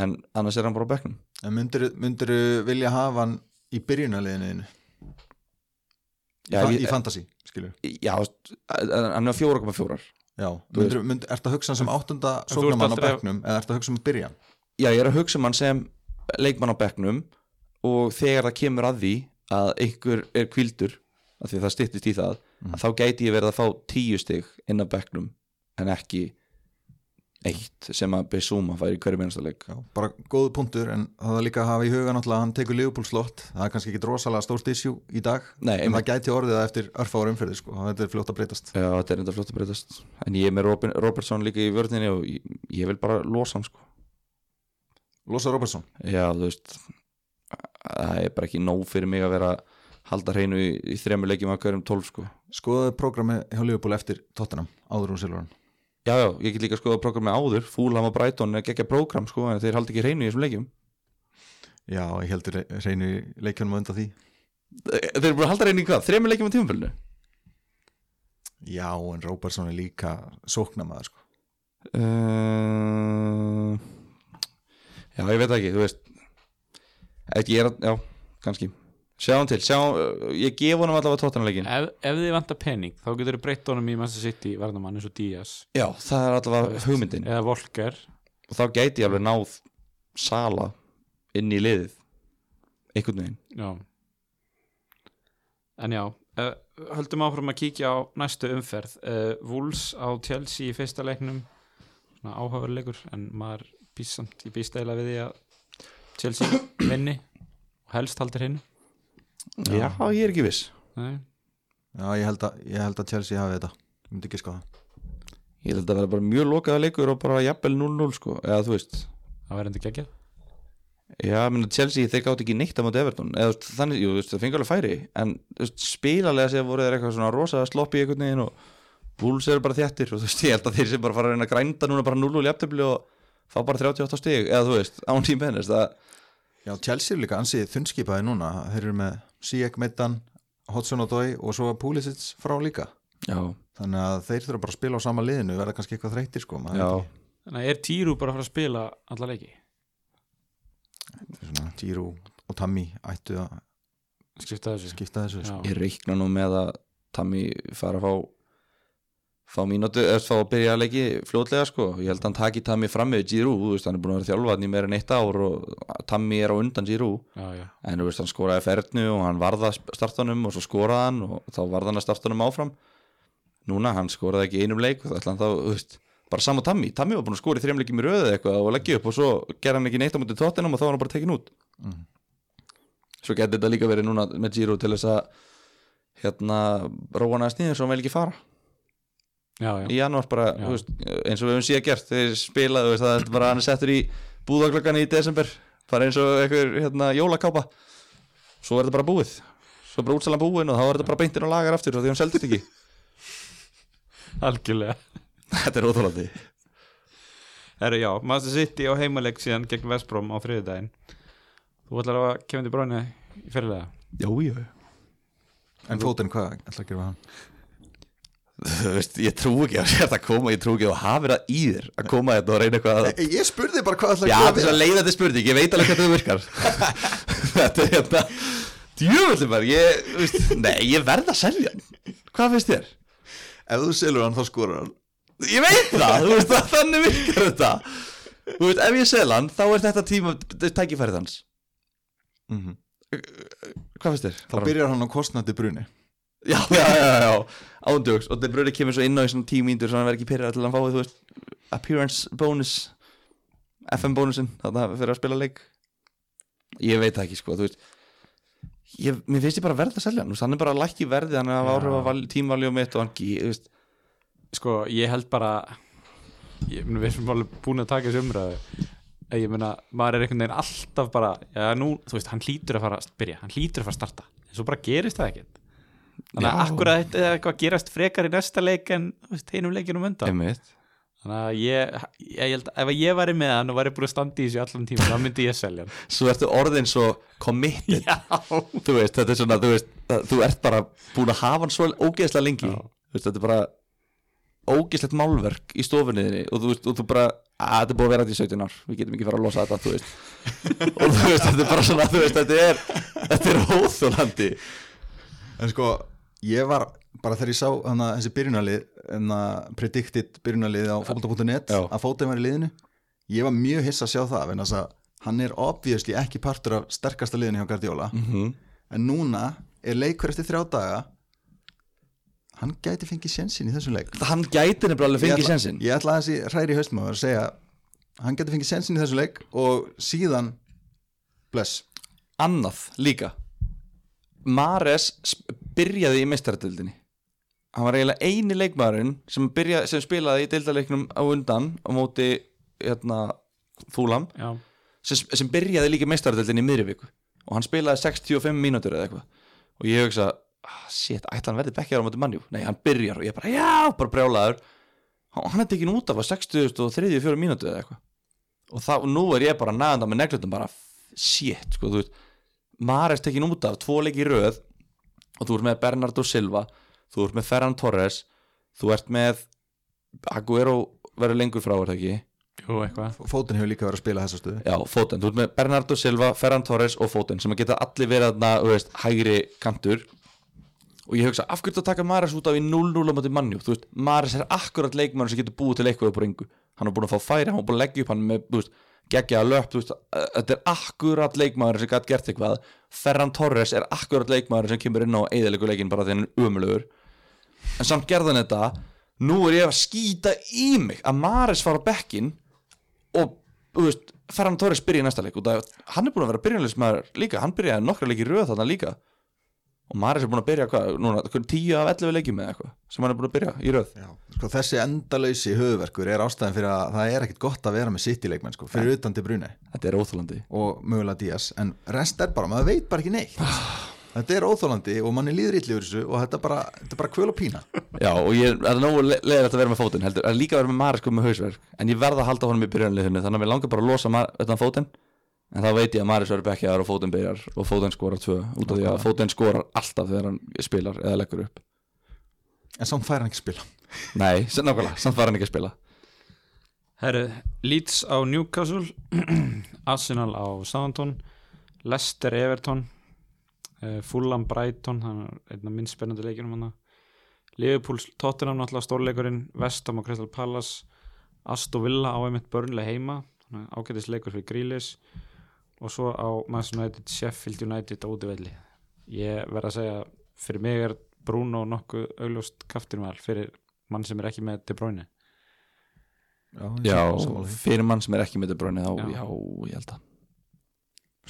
Speaker 1: en annars er hann bara á bekknum
Speaker 3: en myndir, myndir vilja hafa hann í byrjunarliðinu í,
Speaker 1: Já,
Speaker 3: fa í fantasy, skilur
Speaker 1: já, þú hann er 4,4
Speaker 3: já, myndir, myndir, ertu að hugsa hann sem áttunda
Speaker 2: þú
Speaker 3: sóknamann á bekknum eða ertu að hugsa um að byrja hann?
Speaker 1: Já, ég er að hugsa um hann sem leikmann á bekknum og þegar það kemur að því að einhver er kvildur af því að það styttist í það að þá gæti ég verið að fá tíu stig inn á bekknum en ekki eitt sem að Besuma fær í hverju minnasta leik.
Speaker 3: Já, bara góðu punktur en það er líka að hafa í huga náttúrulega að hann tekur Liverpool slott. Það er kannski ekki rosalega stórt issue í dag
Speaker 1: Nei,
Speaker 3: en það gæti orðið það eftir örfáur umferði sko, þetta er fljótt að breytast.
Speaker 1: Já, þetta er enda flott að breytast. En ég er með Robin, Robertson líka í vörninni og ég, ég vil bara losa hann sko.
Speaker 3: Losa Robertson,
Speaker 1: Já, þú veist Það er bara ekki nóg fyrir mig að vera að halda hreinu í, í þremur leikjum að hverjum tólf sko.
Speaker 3: Skoðaði prógrami hjá Liverpool eftir Tottenham, áður úr Silvaran
Speaker 1: Já, já, ég get líka að skoða programmi áður Fúlham og Brighton er geggja prógram sko en þeir haldi ekki hreinu í þessum leikjum
Speaker 3: já, ég heldur reynu leikjunum á undan því
Speaker 1: Þeir eru bara að halda hreinu í hvað? Þremur leikjum á tímafélinu?
Speaker 3: já, en Robertson er líka sóknamaður sko.
Speaker 1: Uh, já, ég veit ekki, þú veist Ekki ég er að, já, kannski Sjáum til, sjáum, uh, ég gef honum allavega tóttanleikin
Speaker 2: ef, ef þið vantar penning þá getur þið breytt honum í Manchester City varnamann eins og Díaz.
Speaker 1: Já, það er allavega hugmyndin.
Speaker 2: eða Volker.
Speaker 1: Og þá gæti ég alveg náð Sala inn í liðið einhvern veginn.
Speaker 2: Já. en já uh, höldum áfram að kíkja á næstu umferð. Uh, Wolves á Chelsea í fyrsta leiknum. Svona áhugaverleikur en maður býst samt ég býst eiginlega við því að Chelsea vinni og helst haldir hinn
Speaker 1: Já, ég er ekki viss.
Speaker 2: Nei.
Speaker 3: já, ég held að, ég held að Chelsea hafi þetta. Ég myndi ekki sko það
Speaker 1: Ég held að vera bara mjög lokaða leikur og bara jafnvel 0-0 sko, eða þú veist.
Speaker 2: Það verður enda geggjað.
Speaker 1: Já, menn Chelsea þeir gátt ekki neitt á móti Everton. Eða þú veist, þannig, jú, það fengi alveg færi. En þú veist, spilalega séð voru þeir eitthvað svona rosa slopp í einhvern veginn og Wolves eru bara þjættir og þú veist, ég held að þeir sem bara fara að reyna að grænda núna bara 0-0 í aftöfli og fá bara 38 stig, eða þú veist, án tím bennist það,
Speaker 3: já, Chelsea er líka ansið þunnskipaði núna. Þeir eru með Sijek Meittan Hodson Odoi og svo Pulisic frá líka.
Speaker 1: Já,
Speaker 3: þannig að þeir þurfa bara að spila á sama liðinu verða kannski eitthvað þreytir sko.
Speaker 2: Þannig að er Týru bara að fara að spila alla leiki?
Speaker 3: Svona, Giroud og Tammy ættu að
Speaker 2: skipta þessu.
Speaker 3: skipta þessu sko.
Speaker 1: Ég reikna nú með að Tammy fara að fá fá mínútu, að byrja að leiki fljótlega sko, ég held að hann taki Tammy fram með Giroud, þú veist, hann er búin að vera þjálfarni í meira en eitt ár og Tammy er á undan Giroud. En þú veist, hann skoraði fernu og hann varða startanum og svo skoraði hann og þá varða hann að startanum áfram. Núna, hann skoraði ekki einum leik og það ætla hann þá, þú veist bara saman Tammy, Tammy var búin að skora í þrejum leikjum í röðu eitthvað og leggja upp og svo gerði hann ekki neitt á mútið tóttinum og þá var hann bara tekin út.
Speaker 3: Mhm.
Speaker 1: svo geti þetta líka verið núna með Giro til þess að hérna róa hann að sniður svo hann vil ekki fara
Speaker 2: já, já,
Speaker 1: í janúar bara, veist, eins og við höfum síðan gert þeir spila, þú veist, það er bara hann er settur í búðaglöggan í desember. Bara eins og einhver hérna, jólakápa. Svo er þetta bara búið. Svo er bara útsalan búin og þá er þetta bara beintin og lagar aftur því hann seldist ekki.
Speaker 2: Algjörlega.
Speaker 1: Þetta er óþólandi
Speaker 2: Herru, já, Master City á heimaleg síðan gegn Vestbrom á þriðudaginn Þú ætlar að Kevin De Bruyne í fyrirlega
Speaker 1: Jú, jú
Speaker 3: En fótinn, hvað ætla að gera hann?
Speaker 1: Þú veist, ég trú ekki að þetta koma, ég trú ekki að hafa verið í þér að koma þetta og reyna eitthvað að
Speaker 3: Ég, ég spurði bara hvað
Speaker 1: Já,
Speaker 3: að
Speaker 1: þetta er
Speaker 3: gera
Speaker 1: svo leið þetta spurning, ég veit alveg hvernig það virkar. Þetta er hérna Djöfulli bara, ég, veist, nei, ég verð að selja. Hvað finnst þér?
Speaker 3: Ef þú selur hann þá skorar hann.
Speaker 1: Ég veit það, veist, þannig virkar þetta. Ef ég sel hann, þá er þetta tíma, tækifærið hans.
Speaker 3: Mhm.
Speaker 1: Hvað finnst þér?
Speaker 3: Þá byrjar hann á kostnandi bruni
Speaker 1: Já, já, já, já, ándjóks Og þetta bröði kemur svo inn á í svona tíu mínútur Svo hann verður ekki pyrrað til að hann fái, þú veist Appearance bonus FM bonusin, þannig að fyrir að spila leik. Ég veit það ekki, sko, þú veist. Ég, Mér finnst ég bara verð að selja hann Hann er bara lækki verði, hann er að
Speaker 2: Já.
Speaker 1: áhrif að tímvalju mitt og hann, veist.
Speaker 2: Sko, ég held bara ég, Við erum alveg búin að taka þessu umræðu. Ég meina, maður er einhvern veginn alltaf bara Já, nú, þú veist, hann hlýtur að fara að byrja Hann hlýtur að fara að starta. En svo bara gerist það ekkert Þannig að akkur að þetta er eitthvað gerast frekar í næsta leik en einum leikinum undan?
Speaker 1: Einmitt.
Speaker 2: Þannig að ég, ég, held að ef ég væri með hann og væri búin að standa í þessu allan tíma þá myndi ég selja hann.
Speaker 1: Svo ertu orðin svo committed.
Speaker 2: Já,
Speaker 1: Þú veist, þetta er svona, þú veist Þú ert bara búin að hafa hann svo ógeðslega lengi. Þú veist, þetta er bara ógeðslegt málverk í stofunniðinni og þú veist, og þú bara að þetta er búið að vera þetta í 17 ár. Við getum ekki fara að losa þetta, þú veist. Og þú veist, þetta er bara svona, þú veist, þetta er þetta er óþólandi
Speaker 3: En sko, ég var bara þegar ég sá hana, þessi byrjunalið hana, predicted byrjunalið á fólta.net
Speaker 1: Já.
Speaker 3: að fótinn var í liðinu ég var mjög hiss að sjá það vegna þess að hann er obviously ekki partur af sterkasta liðinu hjá Guardiola.
Speaker 1: Mm -hmm.
Speaker 3: en núna er leikur eftir þrjá daga hann gæti fengið sjensin í þessum leik.
Speaker 1: Hann gæti nefnilega fengið sensin
Speaker 3: Ég ætla að þessi hræri haustum að segja hann gæti fengið sjensin í þessum leik og síðan bless.
Speaker 1: Annað líka Mares byrjaði í meistaratildinni hann var eiginlega eini leikmaðurinn sem, sem spilaði í deildaleiknum á undan á móti hérna, Fúlam sem, sem byrjaði líka í meistaratildinni í miðri viku. Og hann spilaði 65 mínútur eða eitthvað. Og ég hugsa, ah, shit, ætla hann verði bekkjar á móti mannjú, nei hann byrjar og ég bara, já, bara brjálaður. Hann, er tekin út af á 60 og 34 mínútur eða eitthvað. Og, það, og nú er ég bara næganda með neglutum bara, shit, sko, þú veist Mares tekin út af, tvo leiki í röð og þú ert með Bernardo Silva þú ert með Ferran Torres þú ert með Aguero verður lengur frá, er það ekki?
Speaker 2: jú, eitthvað.
Speaker 3: Fótinn hefur líka verið að spila þessa stöðu.
Speaker 1: Já, Foden, þú ert með Bernardo Silva, Ferran Torres og Foden sem að geta allir verið þarna, þú veist, hægri kantur. Og ég hugsa, af hverju þetta taka Mares út af í 0-0 á móti mannjú, þú veist, Mares er akkurat leikmann sem getur búið til eitthvað upp á ringu hann er búin að fá færi, hann er búin að leggja upp hann með, þú veist, geggja að löp, veist, þetta er akkurat leikmaður sem gæti gert eitthvað. Ferran Torres er akkurat leikmaður sem kemur inn á eðalegu leikin bara því hann er umölugur en samt gerðan þetta. Nú er ég að skýta í mig að Mares fara á bekkin og veist, Ferran Torres byrja í næsta leik. Og það, hann er búin að vera byrjanleismæður líka, hann byrjaði nokkra leiki í röð þarna líka og Maris er búin að byrja hvað, núna, 10 af 11 leikjum með eitthvað sem hann er búin að byrja í röð.
Speaker 3: Já, sko, þessi endalausi höfuverkur er ástæðan fyrir að það er ekkit gott að vera með sitt í leikmenn sko, fyrir utan til bruni
Speaker 1: þetta er óþólandi
Speaker 3: og mögulega Díaz en rest er bara, maður veit bara ekki neitt. Þetta er óþólandi og manni líður ítli yfir þessu og þetta er bara, þetta er bara kvöl og pína.
Speaker 1: Já og ég er nógu leðilegt að vera með fótinn heldur, að líka vera með Maris kom með hausverk en ég verða að halda honum í byrjanliðinu þannig að mér langar bara að losa þetta fótinn en þá veit ég að Maris verður bekkjaður og fótinn byrjar og fótinn skorar tvö út af því að fótinn skorar alltaf þegar hann spilar eða leggur upp.
Speaker 3: En samt fær hann ekki spila.
Speaker 1: Nei, sem- nákvæmlega, samt var hann ekki spila.
Speaker 2: Herru, Leeds á Newcastle Arsenal á Southampton Leicester Everton uh, Fulham Brighton hann er einn af minnst spennandi leikjunum hann Liverpool Tottenham náttúrulega stórleikurinn Vestam og Crystal Palace Aston Villa á einmitt börnlega heima þannig að ágætis leikur fyrir Grílis og svo á Manchester United Sheffield United á útivelli. Ég verð að segja fyrir mig er Bruno nokkuð augljóst kaftinval fyrir mann sem er ekki með De Bruyne.
Speaker 1: Já,
Speaker 3: því.
Speaker 1: fyrir mann sem er ekki með De Bruyne þá,
Speaker 2: Já.
Speaker 1: já, ég held að.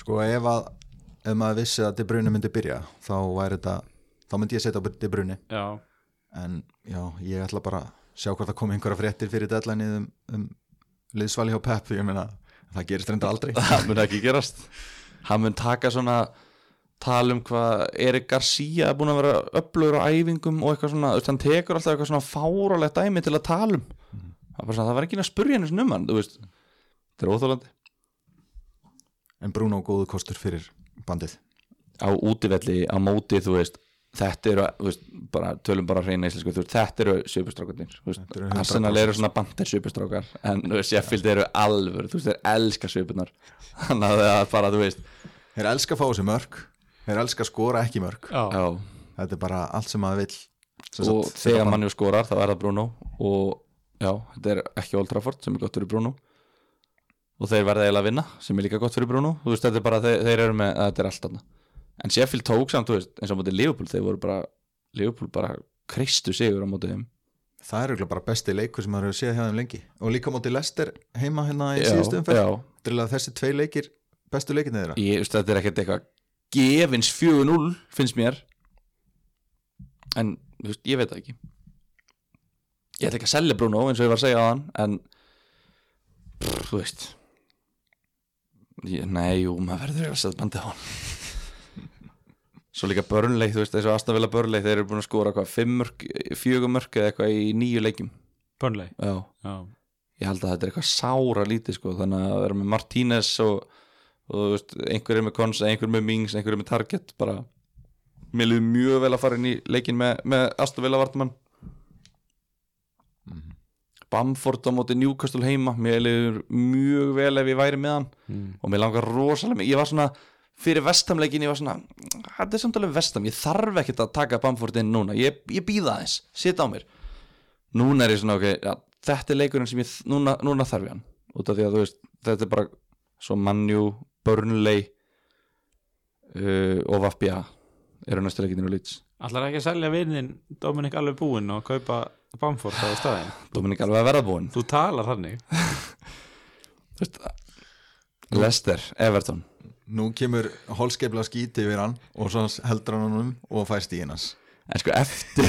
Speaker 3: Sko ef að ef maður vissi að De Bruyne myndi byrja þá væri þetta, þá myndi ég setja á De Bruyne.
Speaker 2: Já,
Speaker 3: en já, ég ætla bara að sjá hvort það komi einhverja fréttir fyrir deadline um, um liðsvali hjá Pep ég meina, það gerist reyndar aldrei.
Speaker 1: Það mun ekki gerast. Hann mun taka svona tala um hvað Erik Garcia er búin að vera öflugur á æfingum og eitthvað svona, hann tekur alltaf eitthvað svona fárálegt dæmi til að tala um. Það, bara svona, það var ekki að spurja henni um hann þetta er óþólandi
Speaker 3: en Bruno góðu kostur fyrir bandið.
Speaker 1: Á útivelli, á móti, þú veist þetta eru, þú veist, bara tölum bara hreina íslensku, þú veist, þetta eru söpustrákarnir
Speaker 3: eru 100%
Speaker 1: Arsenal eru svona bandir söpustrákar en þú veist, Sheffield eru alvör þú veist, þeir elska söpunar þannig að það er bara, þú veist.
Speaker 3: Þeir elska að fá þessi mörg þeir elska að skora ekki mörg
Speaker 2: já,
Speaker 1: já,
Speaker 3: þetta er bara allt sem maður vill. Sem
Speaker 1: og
Speaker 3: sagt,
Speaker 1: þegar
Speaker 3: þetta
Speaker 1: manni skorar þá er það Bruno og já, þetta er ekki Old Trafford sem er gott fyrir Bruno. Og þeir verða eiginlega að vinna sem er líka gott fyrir Bruno. Þú veist, þetta er bara, þeir, þeir eru en Sheffield tók samt, þú veist, eins og móti Liverpool þeir voru bara, Liverpool bara kristu sigur á móti þeim.
Speaker 3: Það er örugglega bara besti leikur sem maður hefur séð hjá þeim lengi. Og líka móti Lester heima hérna í
Speaker 1: já,
Speaker 3: síðustu umferð.
Speaker 1: já,
Speaker 3: Þetta er eiginlega þessi tvei leikir bestu leikinni þeirra.
Speaker 1: Ég, veist, þetta er ekkert eitthvað gefins 4-0 finnst mér. En, veist, ég veit það ekki. Ég ætla ekki að selja Bruno eins og ég var að segja á hann en pff, þú veist. Ég, nei, jú, maður verður að setja bandið á hann svo líka börnleik, þú veist, þessu aðstafila börnleik þeir eru búin að skora hvað, fimm mörk fjögum mörk eða eitthvað í nýju leikjum.
Speaker 2: Burnley?
Speaker 1: Já,
Speaker 2: Já,
Speaker 1: ég held að þetta er eitthvað sára lítið sko, þannig að vera með Martínez og, og þú veist, einhver er með Konsa, einhver með Mings, einhver er með Target bara, mér liður mjög vel að fara inn í leikin með, með Astovilla Vartamann Bamford á móti Newcastle heima mér liður mjög vel ef ég væri með hann.
Speaker 2: Mm.
Speaker 1: og mér langar rosalega ég var svona fyrir vestamleikin, ég var svona þetta er samt alveg vestam, ég þarf ekkert að taka Bamford inn núna, ég, ég býða aðeins sita á mér, núna er ég svona ok, ja, þetta er leikurinn sem ég núna, núna þarf ég hann, út af því að þú veist þetta er bara svo Manju Burnley uh, og Vapja eru næstu leikinu Leeds.
Speaker 2: Ætlar ekki að selja vinnin Dominik alveg búinn og kaupa Bamford á staðinn?
Speaker 1: Dominik alveg að verða búinn.
Speaker 2: Þú talar þannig.
Speaker 1: Leicester, Everton
Speaker 3: Nú kemur holskeipla skíti yfir hann og svo heldur hann honum og fær stíginas
Speaker 1: En sko eftir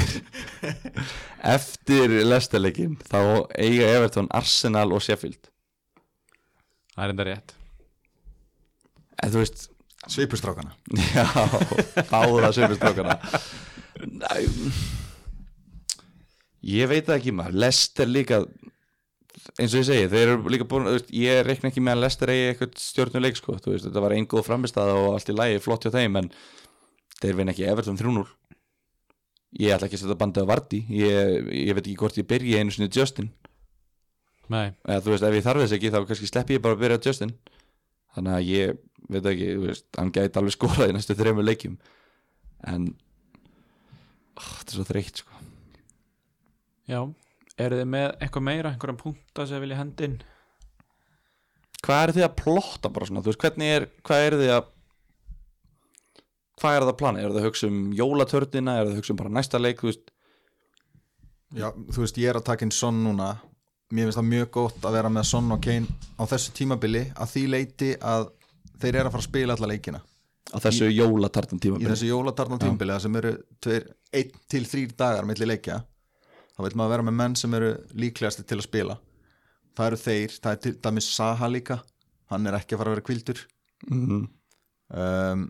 Speaker 1: eftir lestarleikin þá eiga Everton Arsenal og Sheffield.
Speaker 2: Það er enda rétt.
Speaker 1: En þú veist,
Speaker 3: Svipustrákana.
Speaker 1: Já, báða sömustrákana Ég veit ekki maður. Lester líka eins og ég segi, þeir eru líka búin veist, ég reikna ekki með að Lester eigi eitthvað stjórnuleik sko, veist, þetta var einn góð framistæða og allt í lagi, flott hjá þeim, en þeir vinn ekki Everton 3-0 ég ætla ekki að setja bandið á Vardí ég, ég veit ekki hvort ég byrji einu sinni Justin.
Speaker 2: Nei,
Speaker 1: eða þú veist, ef ég þarf þess ekki þá kannski sleppi ég bara að byrja Justin. Þannig að ég veit ekki, veist, hann gæti alveg skorað í næstu þreymur leikjum. En ó, þetta er svo þreytt sko.
Speaker 2: Já Eru þið með eitthvað meira, einhverjum punkta sem vilja hendin?
Speaker 1: hvað er þið að plotta bara svona, þú veist, hvernig er hvað er þið að hvað er það að plana, er það að hugsa um jólatörnina, er það að hugsa um bara næsta leik? Þú veist,
Speaker 3: Já, þú veist, ég er að taka inn Son núna. Mér finnst það mjög gott að vera með Son og Kane á þessu tímabili að því leiti að þeir eru að fara að spila alla leikina.
Speaker 1: Á þessu jólatartan tíma
Speaker 3: í þessu jólatarnal tímabili það sem eru tveir, einn til þrýr dagar milli leikja þá vil maður vera með menn sem eru líklegasti til að spila það eru þeir, það er til dæmis Saha líka hann er ekki að fara að vera kvildur
Speaker 1: mm.
Speaker 3: um,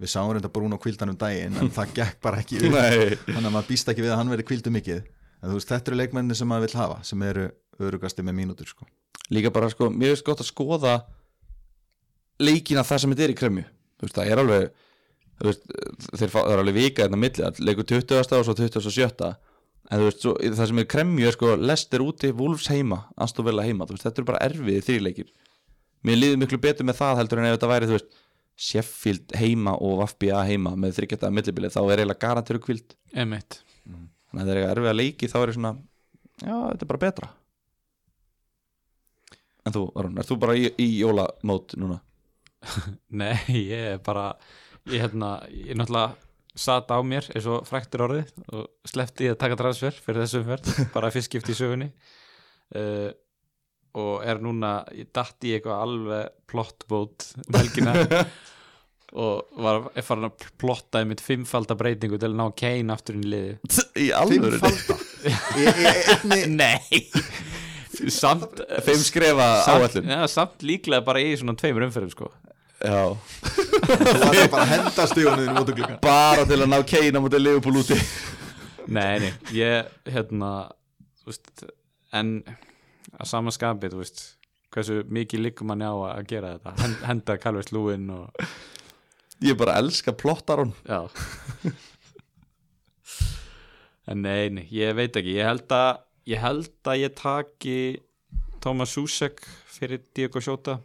Speaker 3: við sáum reynda Bruno kvildan um daginn en það gekk bara ekki þannig að maður býst ekki við að hann verði kvildu mikið en þú veist, þetta eru leikmenni sem maður vil hafa sem eru örugasti með mínútur sko.
Speaker 1: líka bara sko, mér finnst gott að skoða leikina það sem þetta er í kremju þú veist, það er alveg veist, þeir fá, það er alveg vika þetta milli, að leikur 20. og svo 27. en þú veist, svo, það sem er kremju er sko, Lester úti, Wolves heima Aston Villa heima, veist, þetta eru bara erfiði þrýleikir mér líður miklu betur með það heldur en ef þetta væri, þú veist Sheffield heima og Vafbja heima með þryggjata millibili, þá er eiginlega garantir kvild
Speaker 2: Emitt
Speaker 1: þannig að það er eitthvað erfið að leiki þá er ég svona, já, þetta er bara betra. En þú, Aron, ert þú bara í, í jólamót núna?
Speaker 2: Nei, ég er bara ég, hérna, ég náttúrulega sat á mér eins og fræktur orðið og sleppti að taka transfer fyrir þessu umferð bara fyrst skipti í sögunni. Uh, og er núna, ég datt í eitthvað alveg plottbót um helgina og var farin að plotta einmitt fimmfalda breytingu til að ná Kane aftur inn í liði
Speaker 1: í alvöru?
Speaker 3: Fimmfalda? Í- í- í
Speaker 2: Nei. Samt
Speaker 1: Fimm skrefa
Speaker 2: samt,
Speaker 1: áallun
Speaker 2: ja, samt líklega bara í svona tveimur umferðum sko
Speaker 1: Já,
Speaker 3: Þú ætlar bara að henda stígunum út úr gluggan
Speaker 1: bara til að ná keina mútið Liverpool úti.
Speaker 2: Nei, nei, ég hérna veist, en að sama skapið, þú veist hversu mikið líkum manni á að gera þetta? Hend, henda Calvert Lúin og
Speaker 1: Ég bara elska plottarun
Speaker 2: já. En nei, nei, ég veit ekki. Ég held að ég held að ég taki Thomas Susek fyrir Diego Sjóta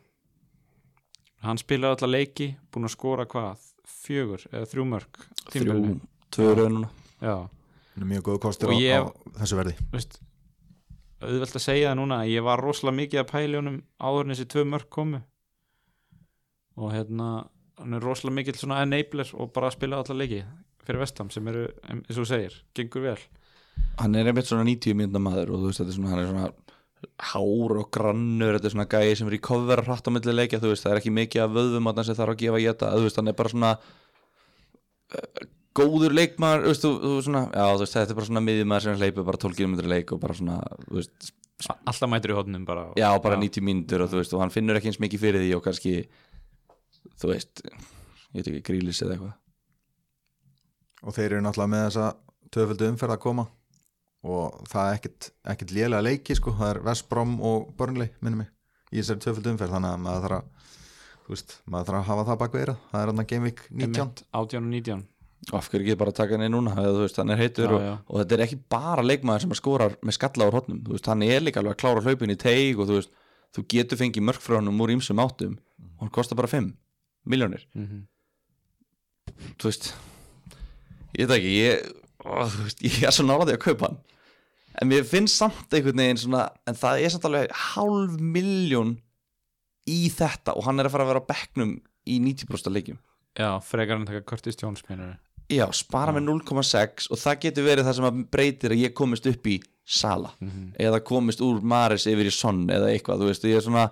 Speaker 2: hann spilar alla leiki búin að skora hvað? Fjögur eða þrjú mörg
Speaker 1: Þrjú, tvö raununa
Speaker 3: er mjög góð kostur á,
Speaker 2: ég-
Speaker 3: á þessu verði.
Speaker 2: Veist auðvelt að segja það núna ég var rosalega mikið að pæli honum áður en þessi tvö mörg komu. Og hérna hann er rosalega mikill svona enabler og bara að spila alla leiki fyrir vestam sem eru, eins og þú segir, gengur vel.
Speaker 1: Hann er einmitt svona 90 mínúna maður og þú veist, þetta er svona, hann er svona hár og grannur, þetta er svona gæði sem er í cover hratt á milli leikja, þú veist, það er ekki mikið af vöðvum að sem þarf að gefa geta, þú veist, hann er bara svona uh, góður leikmaður, þú veist, þú, þú svona já, þú veist, þetta er bara svona miðjumæður sem hleypur bara 12 km leik og bara svona, þú veist
Speaker 2: alltaf mætur í hodnum bara
Speaker 1: já, bara 90 mínútur og þú veist, og hann finnur ekki eins mikið fyrir því og kannski, þú veist ég veit ekki, grílis eða eitthvað.
Speaker 3: Og þeir eru náttúrulega með þessa töföldu umferð að koma og það er ekkit, ekkit lélega leiki sko, það er Vestbrom og Burnley minni mig, í þessari töföldu umferð. Þannig að maður þarf að veist, maður þarf að hafa það bak veira, það er hann að Gameweek 19
Speaker 2: Einmitt, 18 og 19
Speaker 1: og af hverju ekki bara taka hann í núna, veist, hann er heitur
Speaker 2: Já,
Speaker 1: og,
Speaker 2: já.
Speaker 1: og þetta er ekki bara leikmaður sem að skora með skalla á veist, hann er líka alveg að klára hlaupin í teig og þú veist, þú getur fengið mörg frá hann úr ímsum áttum. Og hann kostar bara 5 miljónir,
Speaker 2: mm
Speaker 1: þú veist ég veit ekki, ég ó, veist, ég er svo nálaði að kaupa hann en mér finnst samt einhvern veginn svona, en það er samt alveg hálf miljón í þetta og hann er að fara að vera á bekknum í 90% af leikjum.
Speaker 2: Já, frekar hann taka Curtis Jones meinur
Speaker 1: Já, spara með 0,6 og það getur verið það sem að breytir að ég komist upp í Sala. Eða komist úr Maris yfir í Son eða eitthvað, þú veist, ég er svona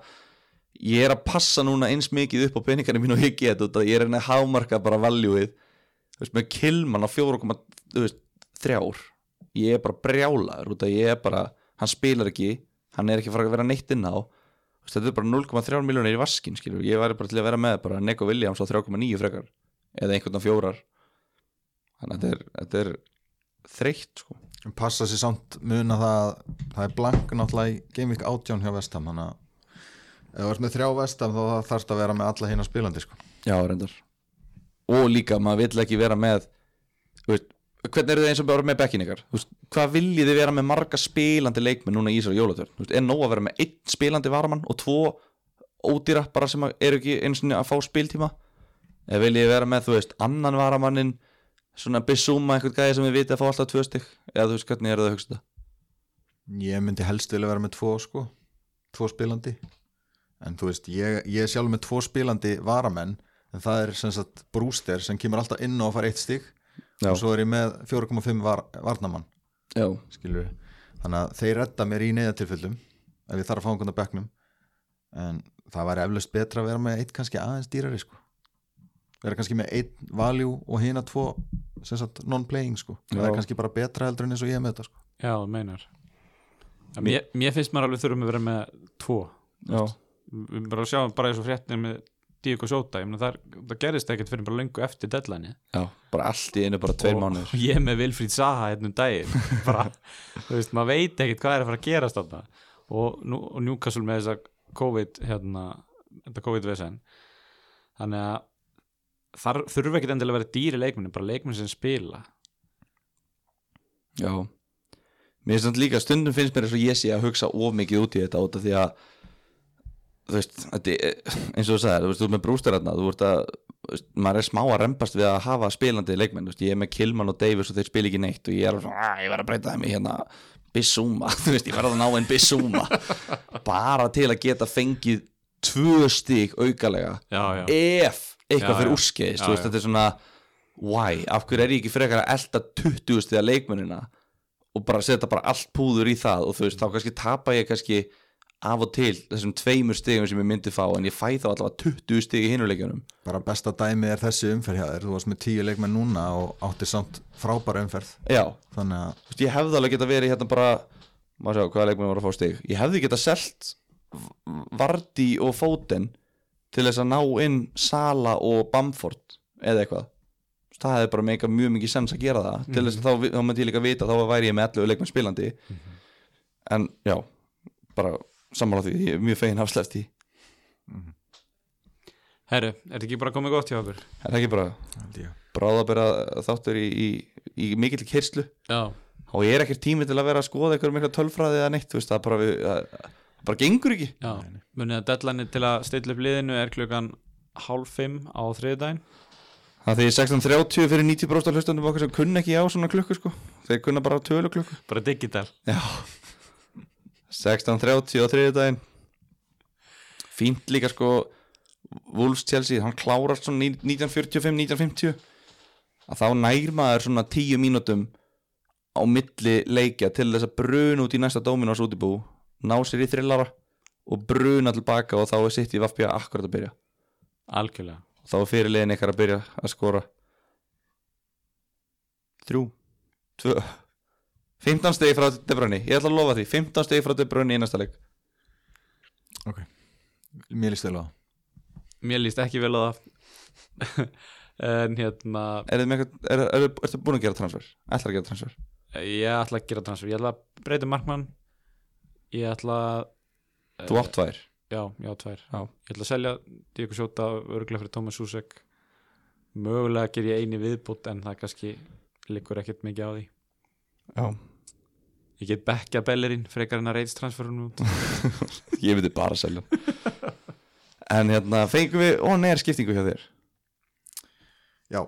Speaker 1: ég er að passa núna eins mikið upp á peningarnir mín og ég get út að ég er að hámarka bara valjúið þú veist, með Kilman á 4,3 ég er bara brjálaður út að ég er bara, hann spilar ekki hann er ekki fara að vera neitt inn á. Þetta er bara 0,3 miljónir í vaskin skilur, ég væri bara til að vera með bara Neko Williams á 3,9 frekar eða einhvern á fjórar. Þannig að þetta er, er þreytt sko.
Speaker 3: Passa sér samt það að það er blank náttúrulega í Gameweek 18 hjá Vestham þannig að ef þú ert með þrjá Vestham þá þarfst að vera með alla hina spilandi sko.
Speaker 1: Já, reyndar. Og líka, maður vill ekki vera með veist, Hvernig eru þið eins og bara með bekkin ykkar? Hvað viljið þið vera með marga spilandi leikmenn núna í Ísra jólatörn? Er nóg að vera með einn spilandi varamann og tvo ódýra bara sem eru ekki eins og að fá spiltíma? Eða viljið þið vera með, þú veist, annan varamannin svona Bissúma, einhvern gæði sem við vitið að fá alltaf tvö stygg eða þú veist, hvernig eru það að hugsa þetta?
Speaker 3: ég myndi helst vilja vera með tvo sko, tvo spilandi en þú veist, ég, ég sjálf með tvo spilandi varamenn en það er sem sagt brúster sem kemur alltaf inn og fara eitt stig
Speaker 1: Já.
Speaker 3: og svo er ég með 4,5 var, varnamann
Speaker 1: Já,
Speaker 3: skilur þannig að þeir redda mér í neyðatilfellum ef ég þarf að fá einhvern að bekknum. En það væri eflaust betra að vera með eitt kannski aðeins dýrari sko. Vera kannski með einn value og hina tvo non-playing sko. Það
Speaker 1: Já.
Speaker 3: er kannski bara betra heldur en eins og ég er með þetta sko.
Speaker 2: Já, þú meinar. Mér, mér finnst maður alveg þurfum að vera með tvo
Speaker 1: já,
Speaker 2: við bara sjáum bara eins og fréttin með Diego Sjóta, ég meina það, það gerist ekkert fyrir bara löngu eftir deadline
Speaker 1: já, bara allt í einu bara tveir mánuður
Speaker 2: og ég með Vilfríð Saha hérna um daginn bara, þú veist, maður veit ekkert hvað er að fara að gerast þarna. Og, nú, og Newcastle með þessa COVID hérna, þetta COVID-vesen. Þannig að þar þurfa ekkert endilega að vera dýri leikmenni bara leikmenni sem spila.
Speaker 1: Já. Mér finnst þetta líka, stundum finnst mér eins og ég sé að hugsa of mikið út í þetta út af því að þú veist, þetta, er- eins og þú sagðir, þú veist, þú ert með brústararna þú veist að, þú veist, maður er smá að rembast við að hafa spilandi leikmenn, þú veist, ég er með Kilman og Davis og þeir spila ekki neitt og ég er svona, að ég verð að breyta þeim í hérna Bissúma, þú veist, ég verð að ná einn Bissúma bara til að geta fengið tvö stík aukalega
Speaker 2: já, já,
Speaker 1: ef eitthvað
Speaker 2: Já,
Speaker 1: fyrir úrskeiðist þú veist, þetta er svona why, af hverju er ég ekki frekar að elda 20 stiða leikmennina og bara setja bara allt púður í það? Og þú veist, þá kannski tapa ég kannski af og til þessum tveimur stigum sem ég myndi fá en ég fæ þá allavega 20 stig í hinuleikjunum
Speaker 3: bara besta dæmi er þessi umferð þú varst með tíu leikmenn núna og átti samt frábæra umferð.
Speaker 1: Já,
Speaker 3: þannig að
Speaker 1: Þú veist, ég hefði alveg geta verið hérna bara maður sjá hvaða leikmenn voru að fá stig. Ég hefði geta selt Vardi og Fóten til þess að ná inn Sala og Bamford eða eitthvað. Það hefði bara meika mjög mikið sens að gera það. Til þess að þá, þá myndi ég líka vita þá væri ég með 11 leikmenn spilandi. En já, bara sammála því, ég er mjög fegin afslæft í
Speaker 2: Herru, er þetta ekki bara komið gott hjá okkur?
Speaker 1: er það ekki bara bráðabera þáttur í, í, í mikill kyrslu
Speaker 2: Já.
Speaker 1: Og ég er ekkert tími til að vera að skoða eitthvað mikla tölfræði eða neitt, þú veist, það bara, við, það bara gengur ekki.
Speaker 2: Já, munið að deadline til að stilla upp liðinu er klukkan hálf fimm á þriðdæn
Speaker 1: Það því 16.30 fyrir 90% af hlustandum okkar sem kunna ekki á svona klukku sko. Þeir kunna bara tölu klukku
Speaker 2: bara digital.
Speaker 1: Já 16.30 á þriðjudaginn. Fínt líka sko Wolves Chelsea, hann klárast svona 1945-1950 að þá nær maður svona 10 mínútum á milli leikja til þess að bruna út í næsta Dominos útibú ná sér í þrillara og bruna tilbaka og þá er sitt í Vafbja akkurat að byrja.
Speaker 2: Algjörlega.
Speaker 1: Og þá er fyrirliðin ykkar að byrja að skora. Þrjú. Tvö 15 stegi frá De Bruyne, ég ætla að lofa því. 15 stegi frá De Bruyne í næsta leik.
Speaker 3: Mér líst vel á það.
Speaker 2: Mér líst ekki vel á það. En hérna
Speaker 1: er þið með eitthvað, er, er, er, búin að gera transfer? ætlar að gera transfer?
Speaker 2: Ég ætla að gera transfer. Ég ætla að breyta markmann. Ég ætla að
Speaker 1: þú átt tvær.
Speaker 2: Já, já, tvær.
Speaker 1: Já.
Speaker 2: Ég ætla að selja Diego Sjóta örgulega fyrir Thomas Susek Mögulega ger ég eini viðbútt En það kannski liggur ekkert mikið á því.
Speaker 1: Já.
Speaker 2: Ég get bekkja Bellerin frekar en að reyðs transferun út.
Speaker 1: Ég myndi bara að selja en hérna fengum við ó neðar skiptingu hjá þér?
Speaker 3: Já,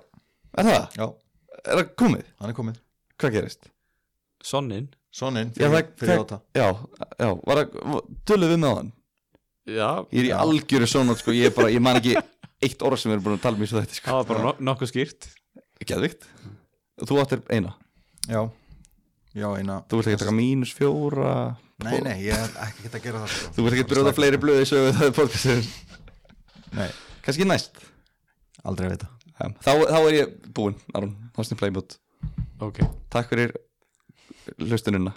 Speaker 1: er það?
Speaker 3: já,
Speaker 1: er það komið?
Speaker 3: hann er komið.
Speaker 1: Hvað gerist?
Speaker 2: Sonnin
Speaker 3: Sonnin
Speaker 1: Já,
Speaker 3: fyrir,
Speaker 1: það-
Speaker 3: fyrir áta
Speaker 1: já, já, var það tölum við með hann?
Speaker 2: Já,
Speaker 1: ég er í
Speaker 3: Já.
Speaker 1: algjöru svona sko, ég, er bara, ég man ekki eitt orð sem við erum búin að tala um í svo þetta sko.
Speaker 2: það var bara no nokkuð skýrt.
Speaker 1: Geðvikt. Þú áttir eina.
Speaker 3: Já, já eina
Speaker 1: Þú vilt ekki taka mínus fjóra?
Speaker 3: Nei, nei, ég er ekki geta að gera það sko.
Speaker 1: Þú vilt ekki brjóða fleiri blöði sögu það er podcastur
Speaker 3: nei,
Speaker 1: Kannski næst.
Speaker 3: Aldrei að vita.
Speaker 1: Þá, þá er ég búinn Aron, þá snið playmút
Speaker 2: Ok,
Speaker 1: Takk fyrir hlustununa